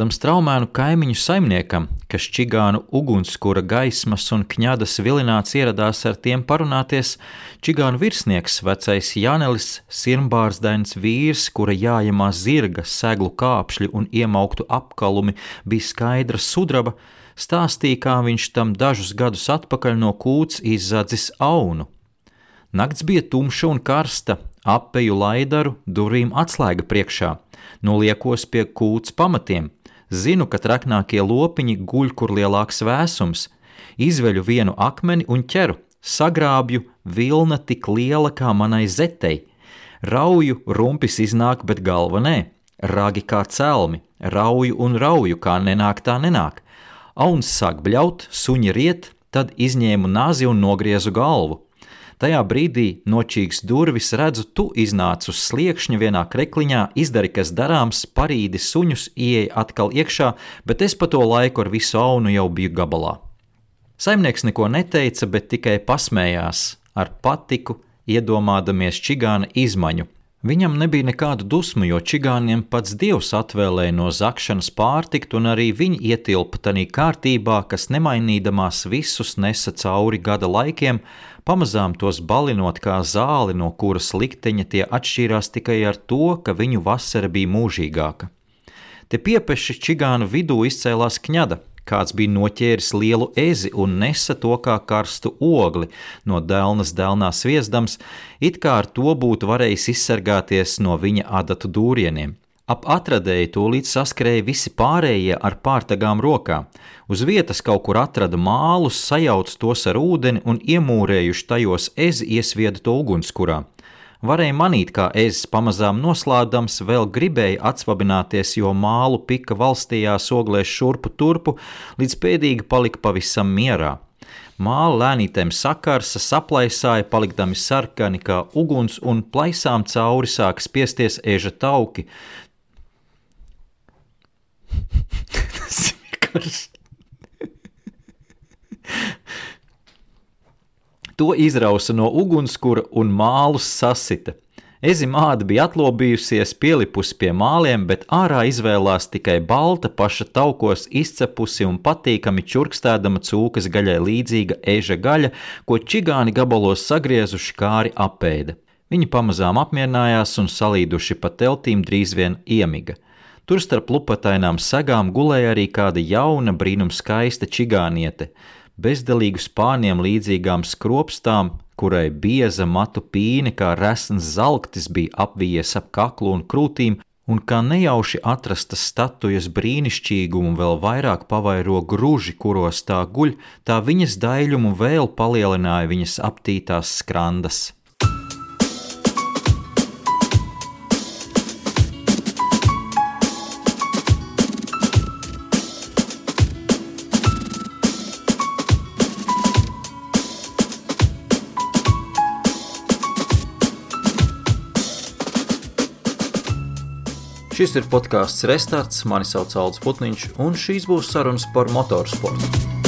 Kādam straumēnu kaimiņu saimniekam, kas čigānu ugunskura gaismas un kņadas vilināts ieradās ar tiem parunāties, čigānu virsnieks, vecais Janelis, sirmbārsdains vīrs, kura jājamā zirga, seglu kāpšļi un iemauktu apkalumi bija skaidra sudraba, stāstīja, kā viņš tam dažus gadus atpakaļ no kūts izzadzis aunu. Nakts bija tumša un karsta, apeju laidaru, durvīm atslēga priekšā noliekos pie kūts pamatiem, zinu, ka traknākie lopiņi guļ kur lielāks vēsums, izveļu vienu akmeni un ķeru, sagrābju vilna tik liela kā manai zetei, rauju rumpis iznāk, bet galva nē, ragi kā celmi, rauju un rauju kā nenāk tā nenāk, auns sāk bļaut, suņi riet, tad izņēmu nazi un nogriezu galvu. Tajā brīdī nočīgs durvis redzu, tu iznāc uz sliekšņa vienā krekliņā, izdari, kas darāms, parīdi suņus, ieej atkal iekšā, bet es pa to laiku ar visu aunu jau biju gabalā. Saimnieks neko neteica, bet tikai pasmējās ar patiku, iedomādamies čigāna izmaņu. Viņam nebija nekādu dusmu, jo čigāniem pats dievs atvēlēja no zakšanas pārtikt, un arī viņi ietilpa tajā kārtībā, kas nemainīdamās visus nesa cauri gada laikiem, pamazām tos balinot kā zāli, no kuras likteņa tie atšķīrās tikai ar to, ka viņu vasara bija mūžīgāka. Te piepeši čigānu vidū izcēlās kņada, kāds bija noķēris lielu ezi un nesa to kā karstu ogli, no dēlnas dēlnā sviezdams, it kā ar to būtu varējis izsargāties no viņa adatu dūrieniem. Ap atradēju tūlīt saskrēja visi pārējie ar pārtagām rokā. Uz vietas kaut kur atrada mālus, sajauc tos ar ūdeni un iemūrējuši tajos ezi iesvieda to ugunskurā. Varēja manīt, kā ezis pamazām noslādams, vēl gribēja atsvabināties, jo mālu pika valstījās oglēs šurpu turpu, līdz pēdīgi palika pavisam mierā. Māla lēnītēm sakarsa, saplaisāja, palikdami sarkani kā uguns, un plaisām cauri sāk spiesties eža tauki. Tas ir vienkārši. To izrausa no ugunskura un mālus sasita. Ezimāda bija atlobījusies, pielipusi pie māliem, bet ārā izvēlās tikai balta, paša taukos izcepusi un patīkami čurkstēdama cūkas gaļai līdzīga eža gaļa, ko čigāni gabalos sagriezuši kāri apēda. Viņi pamazām apmierinājās un salīduši pa teltīm drīz vien iemiga. Tur starp lupatainām sagām gulēja arī kāda jauna, brīnums skaista čigāniete, bezdelīgu spāniem līdzīgām skropstām, kurai bieza matu pīne kā resns zalktis bija apvijies ap kaklu un krūtīm, un kā nejauši atrastas statujas brīnišķīgumu vēl vairāk pavairo gruži, kuros tā guļ, tā viņas daļumu vēl palielināja viņas aptītās skrandas. Šis ir podkāsts Restarts, mani sauc Alts Putniņš, un šīs būs sarunas par motorsportu.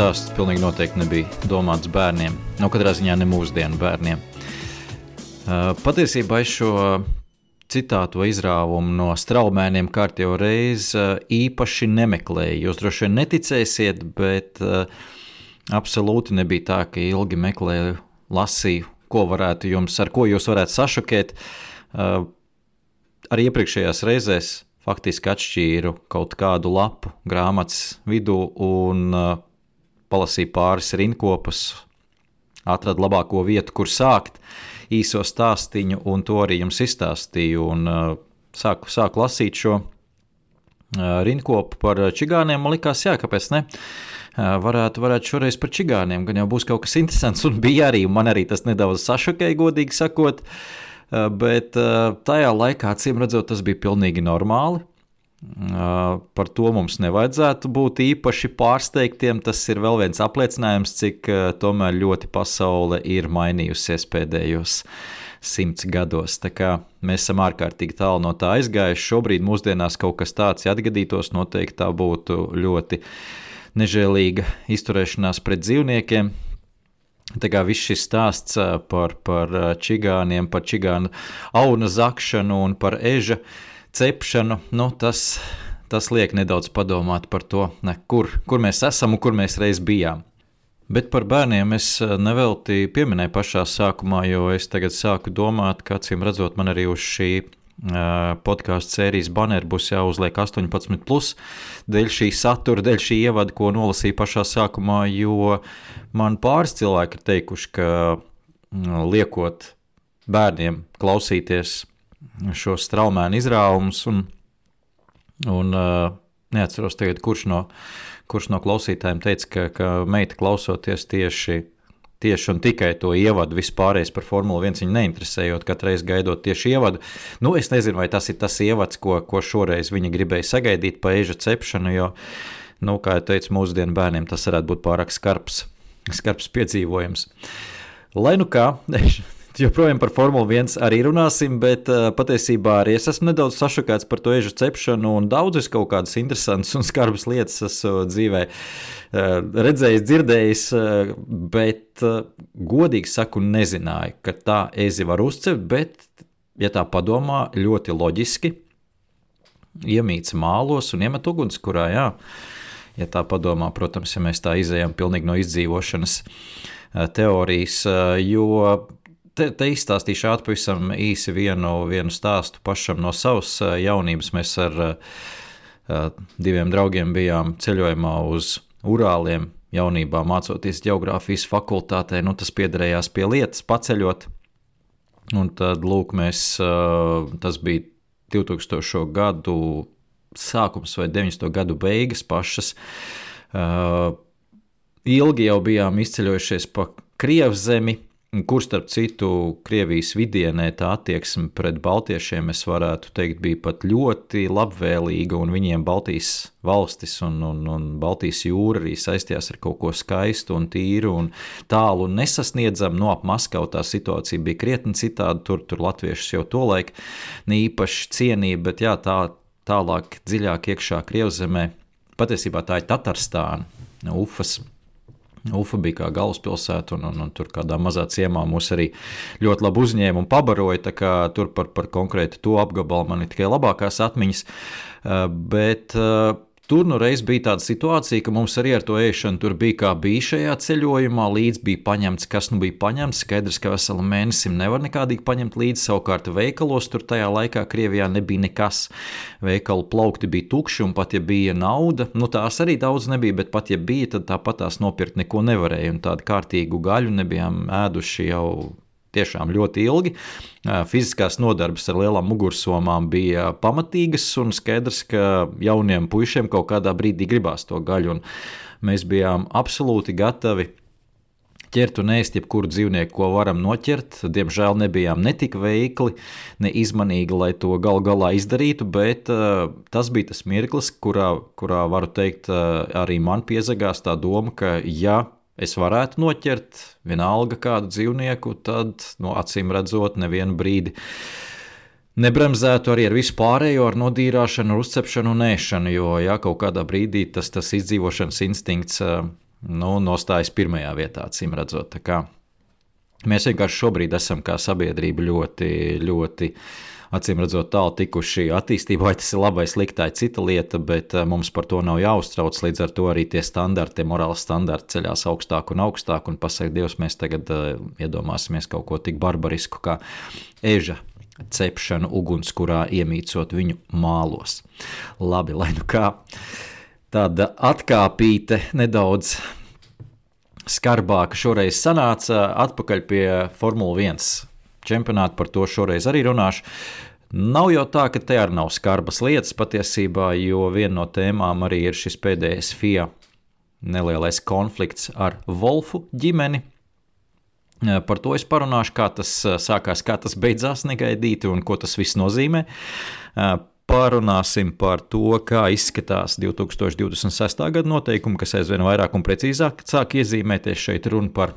Stāsts pilnīgi noteikti nebija domāts bērniem. No nu, katrā ziņā ne mūsdienu bērniem. Uh, patiesībā es šo citāto izrāvumu no straumēniem kārtējo reizi uh, īpaši nemeklēju. Jūs droši vien neticēsiet, bet uh, absolūti nebija tā, ka ilgi meklēju, lasīju, ko varētu jums, ar ko jūs varētu sašokēt. Arī iepriekšējās reizēs faktiski atšķīru kaut kādu lapu grāmatas vidū un palasīju pāris rinkopus, atradu labāko vietu, kur sākt īso stāstīņu, un to arī jums izstāstīju. Un, uh, sāku, sāku lasīt šo uh, rinkopu par čigāniem, man likās, jā, kāpēc ne? Uh, varētu, varētu šoreiz par čigāniem, gan jau būs kaut kas interesants, un bija arī, man arī tas nedaudz sašokēja, godīgi sakot, bet tajā laikā, acīm redzot, tas bija pilnīgi normāli. Par to mums nevajadzētu būt īpaši pārsteigtiem. Tas ir vēl viens apliecinājums, cik tomēr ļoti pasaule ir mainījusies pēdējos simts gados. Mēs esam ārkārtīgi tālu no tā aizgājuši. Šobrīd mūsdienās kaut kas tāds, atgadītos, noteikti tā būtu ļoti nežēlīga izturēšanās pret dzīvniekiem. Tā kā viss šis stāsts par, par čigāniem, par čigānu auna zakšanu un par eža cepšanu, nu, tas, tas liek nedaudz padomāt par to, ne, kur, kur mēs esam un kur mēs reiz bijām. Bet par bērniem es nevelti pieminēju pašā sākumā, jo es tagad sāku domāt, ka acīm redzot, man arī uz šī podkāstu sērijas baneri būs jāuzliek 18, plus, dēļ šī satura, dēļ šī ievada, ko nolasīju pašā sākumā, jo man pāris cilvēki ir teikuši, ka liekot bērniem klausīties šos straumēnu izrāvumus, un, un neatceros tagad, kurš no, kurš no klausītājiem teica, ka, ka meita klausoties tieši tieši un tikai to ievadu, vispārējais par Formuli 1 viņa neinteresējot, katru reizi gaidot tieši ievadu. Nu, es nezinu, vai tas ir tas ievads, ko, ko šoreiz viņa gribēja sagaidīt pa eža cepšanu, jo, nu, kā jau teicu, mūsdienu bērniem tas varētu būt pārāk skarbs, skarbs piedzīvojums. Lai nu kā, joprojām par Formuli 1 arī runāsim, bet uh, patiesībā arī es esmu nedaudz sašokēts par to ežu cepšanu, un daudzas kaut kādas interesantas un skarbas lietas esmu dzīvē uh, redzējis, dzirdējis, uh, bet uh, godīgi saku, nezināju, ka tā ezi var uzcept, bet, ja tā padomā, ļoti loģiski iemīts mālos un iemet ugunskurā, jā. Ja tā padomā, protams, ja mēs tā izējām pilnīgi no izdzīvošanas teorijas, jo Te, te izstāstīšu ātri pavisam īsi vienu, vienu stāstu pašam no savas jaunības. Mēs ar uh, diviem draugiem bijām ceļojumā uz Urāliem. Jaunībā mācoties geogrāfijas fakultātē, nu, tas piederējās pie lietas, paceļot. Un tad, lūk, mēs, tas bija 2000. gadu sākums vai 90. gadu beigas pašas. Ilgi jau bijām izceļojušies pa Krievzemi, kur starp citu Krievijas vidienē tā attieksme pret baltiešiem, es varētu teikt, bija pat ļoti labvēlīga, un viņiem Baltijas valstis un, un, un Baltijas jūra arī saistījās ar kaut ko skaistu un tīru un tālu un nesasniedzamu. No ap Maskavu tā situācija bija krietni citāda, tur, tur latviešus jau tolaik īpaši cienīja, bet jā, tā tālāk, dziļāk iekšā Krievzemē, patiesībā tā ir Tatarstāna, Ufas Ufa bija kā galvaspilsēta, un, un, un tur kādā mazā ciemā mūs arī ļoti labi uzņēma un pabaroja. Tur par, par konkrēti to apgabalu man ir tikai labākās atmiņas. Eh, bet uh, Tur nu reiz bija tāda situācija, ka mums arī ar to ēšanu tur bija kā bija šajā ceļojumā. Līdz bija paņemts, kas nu bija paņemts. Skaidrs, ka veselu mēnesim nevar nekādīgi paņemt līdzi. Savukārt veikalos tur tajā laikā Krievijā nebija nekas. Veikalu plaukti bija tukši, un pat ja bija nauda, nu tās arī daudz nebija, bet pat ja bija, tad tāpat tās nopirkt neko nevarēja. Un tādu kārtīgu gaļu nebijām ēduši jau tiešām ļoti ilgi. Fiziskās nodarbes ar lielām mugursomām bija pamatīgas, un skaidrs, ka jauniem puišiem kaut kādā brīdī gribās to gaļu. Mēs bijām absolūti gatavi ķert un ēst jebkuru dzīvnieku, ko varam noķert. Diemžēl nebijām ne tik veikli, ne izmanīgi, lai to galu galā izdarītu, bet uh, tas bija tas mirklis, kurā, kurā varu teikt, uh, arī man piezagās tā doma, ka ja es varētu noķert vienalga kādu dzīvnieku, tad, no acīm redzot, nevienu brīdi nebremzētu arī ar visu pārējo, ar nodīrāšanu, uzcepšanu un ēšanu, jo, ja kaut kādā brīdī tas, tas izdzīvošanas instinkts nu, nostājas pirmajā vietā, acīm redzot. Mēs vienkārši šobrīd esam kā sabiedrība ļoti, ļoti acīm redzot, tālu tikuši attīstībā, vai tas ir labi vai slikti, ir cita lieta, bet eh, mums par to nav jāuztrauc. Līdz ar to arī tie standarti, tie morāli standarti ceļās augstāk un augstāk, un pasakot, Dievs, mēs tagad uh, iedomāsimies kaut ko tik barbarisku kā eža cepšanu ugunskurā, iemīcot viņu mālos. Labi, lai nu kā tāda atkāpīte nedaudz skarbāka šoreiz sanāca atpakaļ pie Formule 1 čempionātu, par to šoreiz arī runāšu. Nav jau tā, ka te arī nav skarbas lietas patiesībā, jo viena no tēmām arī ir šis pēdējais FIA nelielais konflikts ar Wolfu ģimeni. Par to es parunāšu, kā tas sākās, kā tas beidzās negaidīti un ko tas viss nozīmē. Parunāsim par to, kā izskatās 2026. gada noteikumi, kas aizvien vairāk un precīzāk sāk iezīmēties. Šeit runa par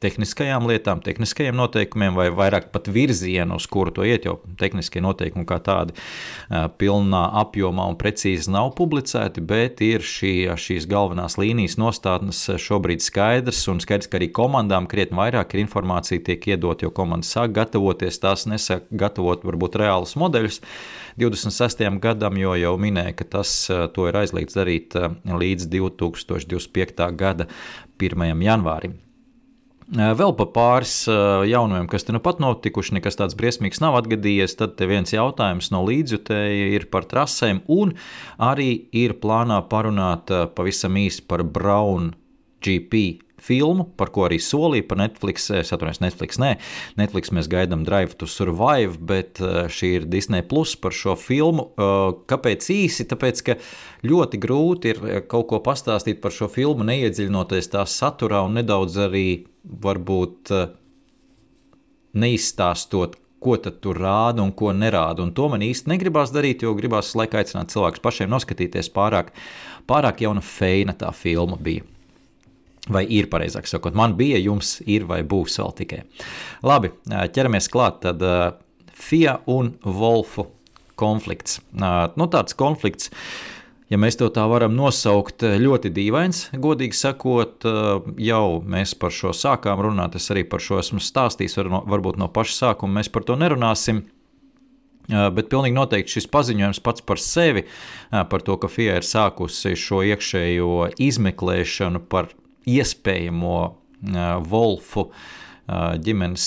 tehniskajām lietām, tehniskajiem noteikumiem, vai vairāk pat virzienu, uz kuru to iet, jo tehniskie noteikumi kā tādi pilnā apjomā un precīzi nav publicēti, bet ir šī, šīs galvenās līnijas nostādnes šobrīd skaidrs, un skaidrs, ka arī komandām krietni vairāk ir informācija tiek iedot, jo komandas sāk gatavoties, tās nesāk gatavot varbūt reālus modeļus 26. gadam, jo jau minēja, ka tas to ir aizliegts darīt līdz 2025. gada 1. janvārim. Vēl par pāris jaunumiem, kas te nu pat notikuši, nekas tāds briesmīgs nav atgadījies. Tad viens jautājums no līdzjutēja ir par trasēm, un arī ir plānā parunāt pavisam īsi par Brown GP filmu, par ko arī solīja par Netflix. Es atvainojos, Netflix. Nē, Netflix mēs gaidām Drive to Survive, bet eh, šī ir Disney Plus par šo filmu. Eh, kāpēc īsi? Tāpēc, ka ļoti grūti ir eh, kaut ko pastāstīt par šo filmu, neiedziļinoties tās saturā un nedaudz arī varbūt neizstāstot, ko tur rāda un ko nerāda. Un to man īsti negribās darīt, jo gribās laikā aicināt cilvēkus pašiem noskatīties pārāk, pārāk jauna feina tā filma bija. Vai ir pareizāk sakot, man bija, jums ir vai būs vēl tikai. Labi, ķeramies klāt. Tad FIA un Wolfu konflikts. Nu, tāds konflikts, ja mēs to tā varam nosaukt, ļoti dīvains. Godīgi sakot, jau mēs par šo sākām runāt. Es arī par šo esmu stāstījis, var no, varbūt no paša sākuma mēs par to nerunāsim. Bet pilnīgi noteikti šis paziņojums pats par sevi, par to, ka FIA ir sākusi šo iekšējo izmeklēšanu par iespējamo Wolfu ģimenes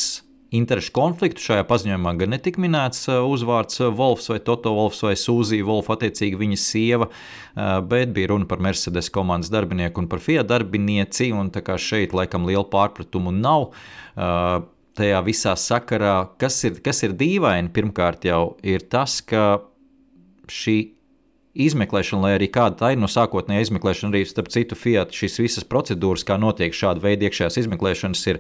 interešu konfliktu. Šajā paziņojumā gan netika minēts uzvārds Wolfs vai Toto Wolfs vai Sūzija Wolfa, attiecīgi viņa sieva, bet bija runa par Mercedes komandas darbinieku un par Fiat darbinieci, un tā kā šeit laikam liela pārpratumu nav. Tajā visā sakarā, kas ir, kas ir dīvaini, pirmkārt jau ir tas, ka šī izmeklēšana, lai arī kāda tā ir no sākotnējā izmeklēšana, arī starp citu Fiat šīs visas procedūras, kā notiek šāda veida iekšējās izmeklēšanas, ir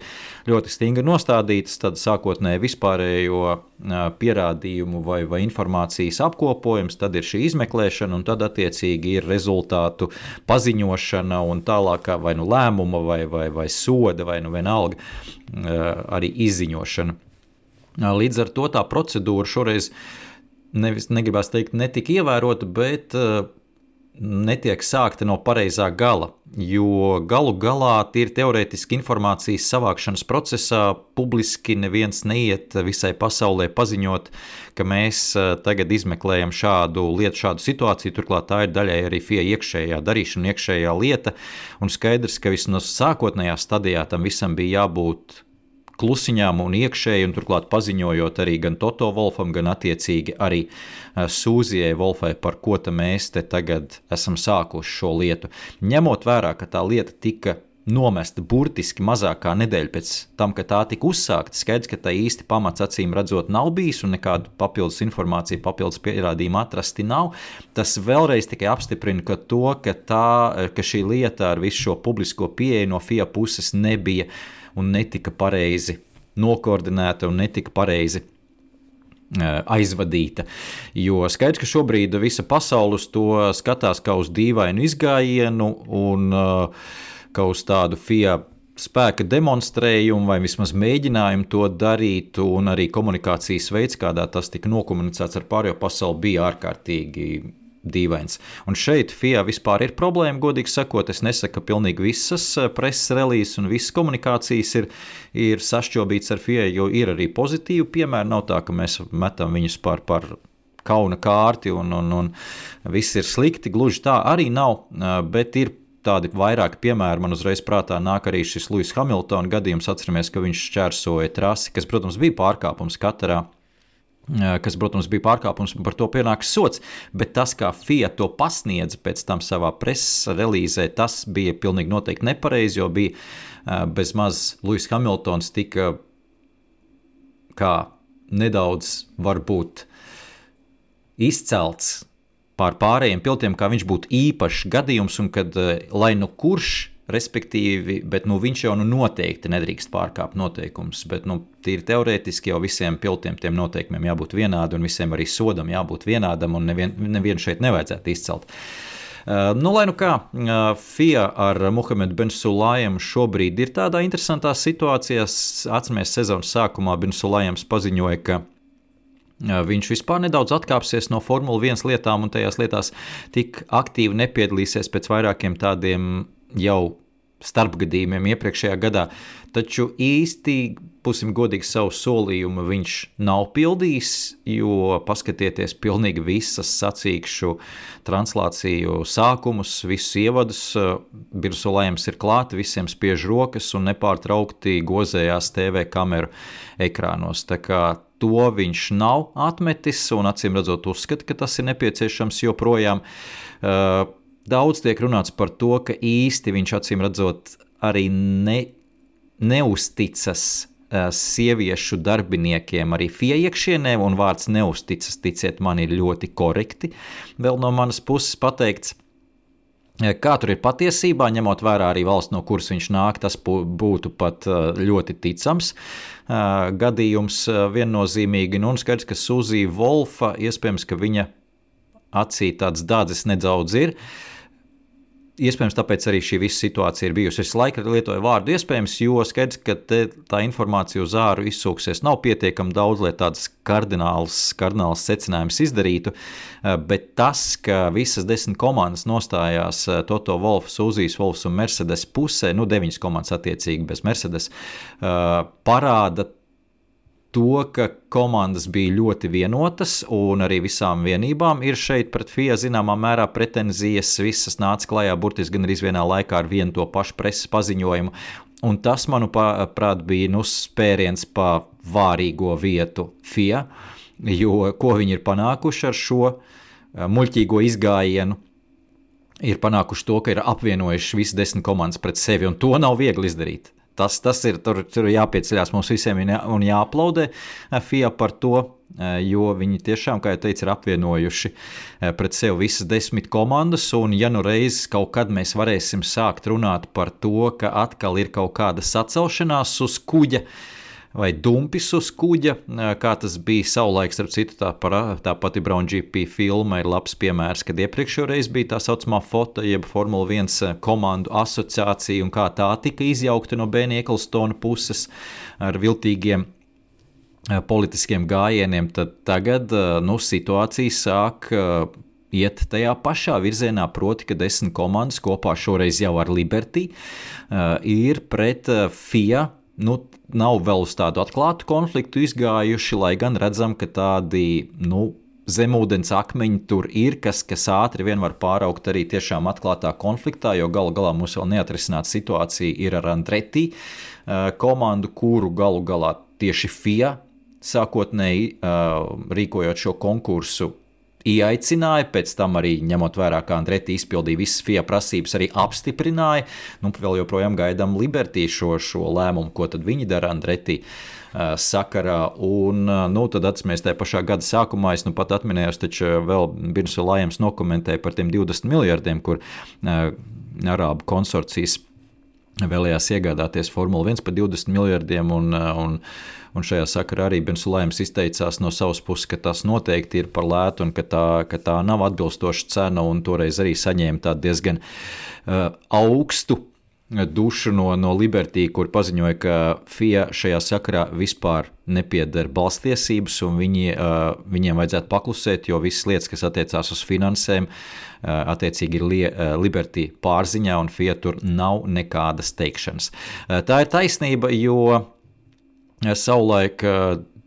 ļoti stingri nostādītas. Tad sākotnēji vispārējo pierādījumu vai, vai informācijas apkopojums, tad ir šī izmeklēšana, un tad attiecīgi ir rezultātu paziņošana un tālākā vai nu lēmuma vai, vai, vai soda vai nu vienalga arī izziņošana. Līdz ar to tā procedūra šoreiz ir nevis negribās teikt, netika ievērota, bet uh, netiek sākta no pareizā gala. Jo galu galā ir teorētiski informācijas savākšanas procesā, publiski neviens neiet visai pasaulē paziņot, ka mēs uh, tagad izmeklējam šādu lietu, šādu situāciju. Turklāt tā ir daļai arī FIA iekšējā darīšana, iekšējā lieta. Un skaidrs, ka vismaz sākotnējā stadijā tam visam bija jābūt klusiņām un iekšēji, un turklāt paziņojot arī gan Toto Wolfam, gan attiecīgi arī eh, Sūzijai Wolfai, par ko mēs te tagad esam sākuši šo lietu. Ņemot vērā, ka tā lieta tika nomesta burtiski mazākā nedēļa pēc tam, kad tā tika uzsākta. Skaidrs, ka tā īsti pamats acīm redzot nav bijis un nekādu papildus informāciju, papildus pierādījumu atrasti nav. Tas vēlreiz tikai apstiprina ka to, ka, tā, ka šī lieta ar visu šo publisko pieeju no FIA puses nebija uh, un netika pareizi nokoordinēta un netika pareizi aizvadīta. Jo skaidrs, ka šobrīd visa pasaule uz to skatās kā uz dīvainu izgājienu un kā uz tādu FIA spēka demonstrējumu vai vismaz mēģinājumu to darīt, un arī komunikācijas veids, kādā tas tika nokomunicēts ar pārējo pasauli, bija ārkārtīgi dīvains. Un šeit FIA vispār ir problēma, godīgi sakot. Es nesaku, ka pilnīgi visas eh, preses relīzes un visas komunikācijas ir, ir sašķobītas ar FIA, jo ir arī pozitīvi piemēri. Nav tā, ka mēs metam viņus par. par Kauna kārti un, un, un viss ir slikti. Gluži tā arī nav, eh, bet ir tādi vairāki piemēri. Man uzreiz prātā nāk arī šis Lūsis Hamiltona gadījums. Atceramies, ka viņš šķērsoja trasi, kas, protams, bija pārkāpums katrā kas, protams, bija pārkāpums, un par to pienāks sots. Bet tas, kā Fiat to pasniedza pēc tam savā preses relīzē, tas bija pilnīgi noteikti nepareizi, jo bija bez maz Lūsis Hamiltons tika kā nedaudz varbūt izcelts pār pārējiem piltiem, kā viņš būtu īpašs gadījums, un kad lai nu kurš respektīvi, bet nu, viņš jau nu, noteikti nedrīkst pārkāpt noteikumus. Bet nu, tīri teorētiski jau visiem pilotiem tiem noteikumiem jābūt vienādam, un visiem arī sodam jābūt vienādam, un nevienu nevien šeit nevajadzētu izcelt. Uh, nu, lai nu kā, uh, FIA ar Muhamedu Bensulājumu šobrīd ir tādā interesantā situācijā. Atceramies, sezonas sākumā Bensulājums paziņoja, ka Viņš vispār nedaudz atkāpsies no Formule 1 lietām un tajās lietās tik aktīvi nepiedalīsies pēc vairākiem tādiem jau starpgadījumiem iepriekšējā gadā. Taču īsti, būsim godīgi, savu solījumu viņš nav pildījis, jo paskatieties, pilnīgi visas sacīkšu translāciju sākumus, visus ievadus, Birsulējums ir klāt, visiem spiež rokas un nepārtraukti gozējās TV kameru ekrānos. Tā kā to viņš nav atmetis un acīm redzot uzskata, ka tas ir nepieciešams joprojām. Uh, Daudz tiek runāts par to, ka īsti viņš acīm redzot arī ne, neusticas uh, sieviešu darbiniekiem arī FIA iekšienē, un vārds neusticas, ticiet man, ir ļoti korekti. Vēl no manas puses pateikts. Kā tur ir patiesībā, ņemot vērā arī valsts, no kuras viņš nāk, tas būtu pat ļoti ticams gadījums viennozīmīgi. Nu, un skaidrs, ka Suzija Wolfa, iespējams, ka viņa acī tāds dādzis nedaudz ir. Uh, Iespējams, tāpēc arī šī visa situācija ir bijusi. Es laikam lietoju vārdu iespējams, jo skaidrs, ka tā informācija uz āru izsūksies. Nav pietiekami daudz, lai tādas kardinālas, kardinālas secinājumus izdarītu, eh, bet tas, ka visas desmit komandas nostājās eh, Toto Wolfs, Uzijas Wolfs un Mercedes pusē, nu deviņas komandas attiecīgi bez Mercedes, eh, parāda to, ka komandas bija ļoti vienotas, un arī visām vienībām ir šeit pret FIA zināmā mērā pretenzijas. Visas nāca klajā burtiski gan arī vienā laikā ar vienu to pašu preses paziņojumu. Un tas, manuprāt, bija nu, spēriens pa vārīgo vietu FIA, jo ko viņi ir panākuši ar šo eh, muļķīgo izgājienu. Ir panākuši to, ka ir apvienojuši visas desmit komandas pret sevi, un to nav viegli izdarīt. Tas, tas ir tur, tur jāpieceļās mums visiem un jāaplaudē eh, FIA par to, eh, jo viņi tiešām, kā jau teicu, ir apvienojuši eh, pret sevi visas desmit komandas. Un, ja nu reiz kaut kad mēs varēsim sākt runāt par to, ka atkal ir kaut kāda sacelšanās uz kuģa, vai dumpis uz kuģa, kā tas bija savulaik, starp citu, tā, par, tā pati Brown GP filma ir labs piemērs, kad iepriekšējā reizē bija tā saucamā foto, jeb Formula 1 komandu asociācija, un kā tā tika izjaukta no Bēnija Eklstona puses ar viltīgiem politiskiem gājieniem, tad tagad nu, situācija sāk iet tajā pašā virzienā, proti, ka desmit komandas kopā šoreiz jau ar Liberty ir pret FIA nu, nav vēl uz tādu atklātu konfliktu izgājuši, lai gan redzam, ka tādi nu, zemūdens akmeņi tur ir, kas, kas ātri vien var pāraugt arī tiešām atklātā konfliktā, jo galu galā mums vēl neatrisināta situācija ir ar Andreti komandu, kuru galu galā tieši FIA sākotnēji rīkojot šo konkursu ieaicināja, pēc tam arī ņemot vērā, kā Andrēti izpildīja visas FIA prasības, arī apstiprināja. Nu, vēl joprojām gaidām Liberty šo, šo lēmumu, ko tad viņi dara Andrēti. Uh, sakarā. Un, uh, nu, tad atcerieties, tajā pašā gada sākumā es nu pat atminējos, taču vēl Birns Lajams dokumentēja par tiem 20 miljardiem, kur uh, Arābu konsorcijas vēlējās iegādāties Formuli 1 par 20 miljardiem. Un, uh, un, Un šajā sakarā arī Bensulējums izteicās no savas puses, ka tas noteikti ir par lētu un ka tā, ka tā nav atbilstoša cena. Toreiz arī saņēma tādu diezgan uh, augstu dušu no, no Liberty, kur paziņoja, ka FIA šajā sakarā vispār nepieder balstiesības, un viņi, uh, viņiem vajadzētu paklusēt, jo visas lietas, kas attiecās uz finansēm, uh, attiecīgi ir li, uh, Liberty pārziņā, un FIA tur nav nekādas teikšanas. Uh, tā ir taisnība, jo savulaik.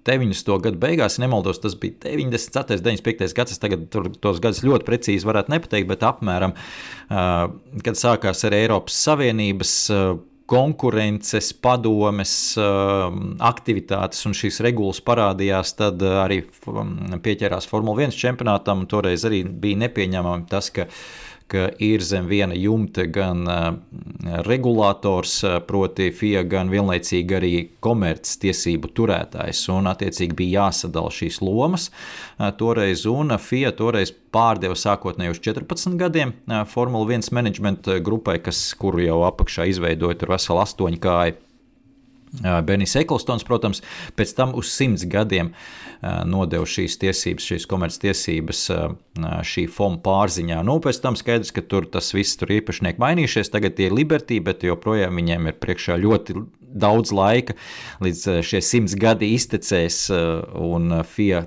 90. gadu beigās, ja nemaldos, tas bija 94. un 95. gads. Es tagad tur, tos gadus ļoti precīzi varētu nepateikt, bet apmēram, kad sākās arī Eiropas Savienības konkurences, padomes aktivitātes un šīs regulas parādījās, tad arī pieķērās Formule 1 čempionātam. Toreiz arī bija nepieņemami tas, ka ka ir zem viena jumta gan regulators, proti FIA, gan vienlaicīgi arī komerctiesību turētājs, un attiecīgi bija jāsadala šīs lomas. Toreiz, un FIA toreiz pārdeva sākotnēji uz 14 gadiem Formula 1 menedžmenta grupai, kas, kuru jau apakšā izveidoja tur veselu astoņu kāju Benijs Eklstons, protams, pēc tam uz simts gadiem nodeva šīs tiesības, šīs komerctiesības šī FOM pārziņā. Nu, pēc tam skaidrs, ka tur tas viss tur īpašnieki mainījušies, tagad tie ir Liberty, bet joprojām viņiem ir priekšā ļoti daudz laika, līdz šie simts gadi iztecēs un FIA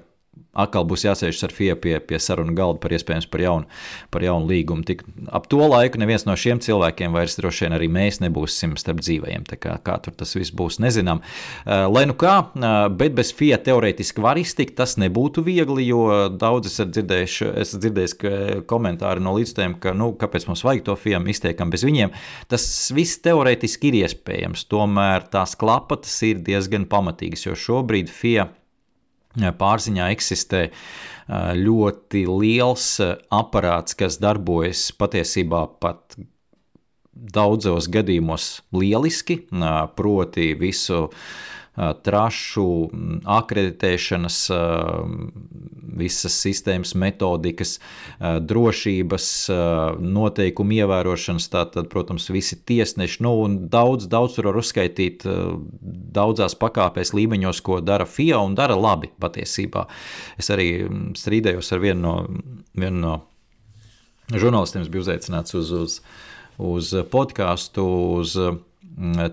atkal būs jāsēžas ar FIA pie, pie sarunu galda par iespējams par jaunu, par jaunu līgumu. Tik, ap to laiku neviens no šiem cilvēkiem vairs droši vien arī mēs nebūsim starp dzīvajiem. Kā, kā tur tas viss būs, nezinām. Uh, lai nu kā, uh, bet bez FIA teorētiski var iztikt, tas nebūtu viegli, jo daudz es esmu dzirdējis, es dzirdējis komentāri no līdzstājiem, ka, nu, kāpēc mums vajag to FIA, izteikam bez viņiem. Tas viss teorētiski ir iespējams, tomēr tās klapatas ir diezgan pamatīgas, jo šobrīd FIA pārziņā eksistē ļoti liels aparāts, kas darbojas patiesībā pat daudzos gadījumos lieliski, proti visu trašu akreditēšanas, visas sistēmas, metodikas, drošības noteikumu ievērošanas, tātad, protams, visi tiesneši, nu, un daudz, daudz var uzskaitīt daudzās pakāpēs līmeņos, ko dara FIA un dara labi patiesībā. Es arī strīdējos ar vienu no, vienu no žurnālistiem, biju uzaicināts uz, uz, uz podkāstu, uz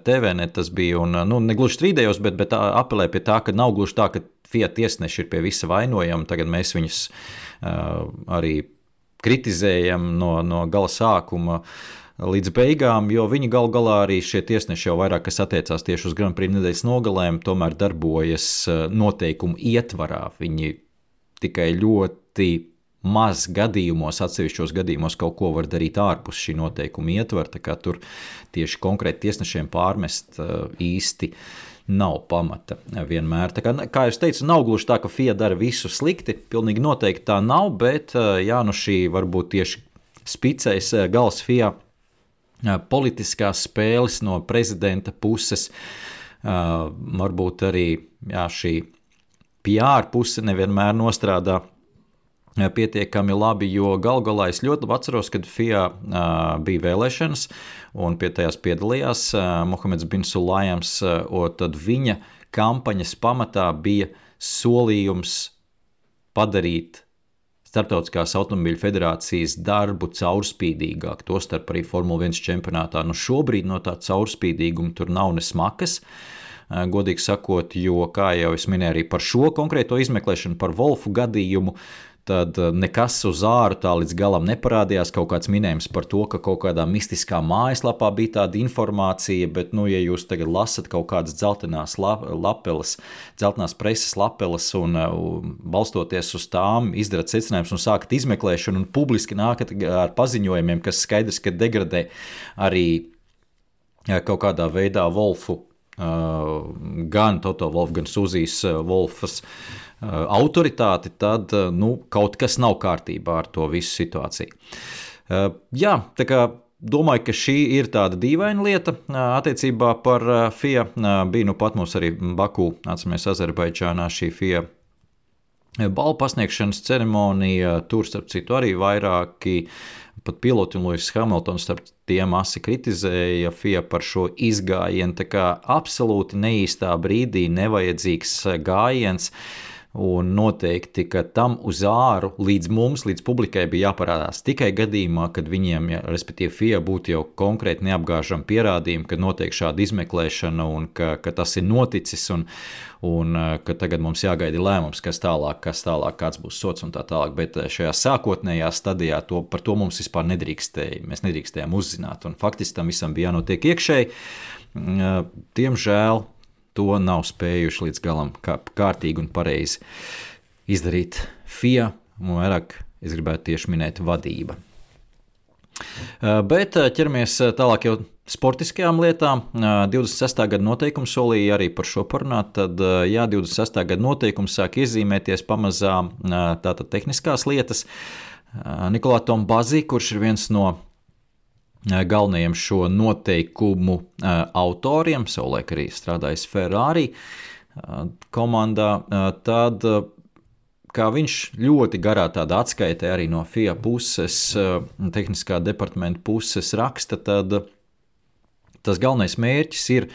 TVNet tas bija. Un, nu, ne gluži strīdējos, bet, bet apelē pie tā, ka nav gluži tā, ka Fiat tiesneši ir pie visa vainojama. Tagad mēs viņus uh, arī kritizējam no, no gala sākuma. Līdz beigām, jo viņi gal galā arī šie tiesneši jau vairāk, kas attiecās tieši uz Grand Prix nedēļas nogalēm, tomēr darbojas noteikumu ietvarā. Viņi tikai ļoti maz gadījumos, atsevišķos gadījumos kaut ko var darīt ārpus šī noteikuma ietvara. Tur tieši konkrēti tiesnešiem pārmest uh, īsti nav pamata vienmēr. Tā kā, kā jau teicu, nav gluži tā, ka FIA dara visu slikti. Pilnīgi noteikti tā nav, bet uh, jā, nu šī varbūt tieši spicais uh, gals FIA politiskās spēles no prezidenta puses, varbūt arī jā, šī PR puse nevienmēr nostrādā pietiekami labi, jo gal galā es ļoti labi atceros, kad FIA uh, bija vēlēšanas, un pie tajās piedalījās uh, Mohameds Bin Sulājams, uh, tad viņa kampaņas pamatā bija solījums padarīt Startautiskās automobīļu federācijas darbu caurspīdīgāk, tostarp arī Formule 1 čempionātā. Nu, šobrīd no tā caurspīdīguma tur nav ne smakas. Godīgi sakot, jo, kā jau es minēju, arī par šo konkrēto izmeklēšanu, par Wolfu gadījumu, tad eh, nekas uz āru tā līdz galam neparādījās. Kaut kāds minējums par to, ka kaut kādā mistiskā mājaslapā bija tāda informācija, bet, nu, ja jūs tagad lasat kaut kādas dzeltenās lapeles, dzeltenās preses lapeles un uh, balstoties uz tām izdarat secinājumus un sākat izmeklēšanu un publiski nākat ar paziņojumiem, kas skaidrs, ka degradē arī kaut kādā veidā Wolfu, gan Toto Wolfu, gan Suzijas Wolfas. Uh, Eh, autoritāti, tad eh, nu, kaut kas nav kārtībā ar to visu situāciju. Eh, jā, tā kā domāju, ka šī ir tāda dīvaina lieta attiecībā par FIA. Bija nu pat mums arī Baku, atceramies, Azerbaidžānā šī FIA balvu pasniegšanas ceremonija. Tur, starp citu, arī vairāki pat piloti un Lūsis Hamiltons starp tiem asi kritizēja FIA par šo izgājienu. Tā kā absolūti neīstā brīdī nevajadzīgs gājiens. Uh, Un noteikti, ka tam uz āru līdz mums, līdz publikai bija jāparādās tikai gadījumā, kad viņiem, ja, respektīvi, FIA būtu jau konkrēti neapgāžami pierādījumi, ka notiek šāda izmeklēšana un ka, ka tas ir noticis un, un ka tagad mums jāgaida lēmums, kas tālāk, kas tālāk, kāds būs sots un tā tālāk. Bet šajā sākotnējā stadijā to, par to mums vispār nedrīkstēja. Mēs nedrīkstējām uzzināt, un faktiski tam visam bija jānotiek iekšēji. Diemžēl to nav spējuši līdz galam kā, kārtīgi un pareizi izdarīt FIA, un vairāk es gribētu tieši minēt vadība. Bet ķeramies tālāk jau sportiskajām lietām. 26. gada noteikums solīja arī par šo parunāt. Tad, jā, 26. gada noteikums sāk iezīmēties pamazām tātad tehniskās lietas. Nikolā Tombazī, kurš ir viens no galvenajiem šo noteikumu autoriem, savulaik arī strādājis Ferrari komandā, tad kā viņš ļoti garā tādā atskaitē arī no FIA puses, tehniskā departamenta puses raksta, tad tas galvenais mērķis ir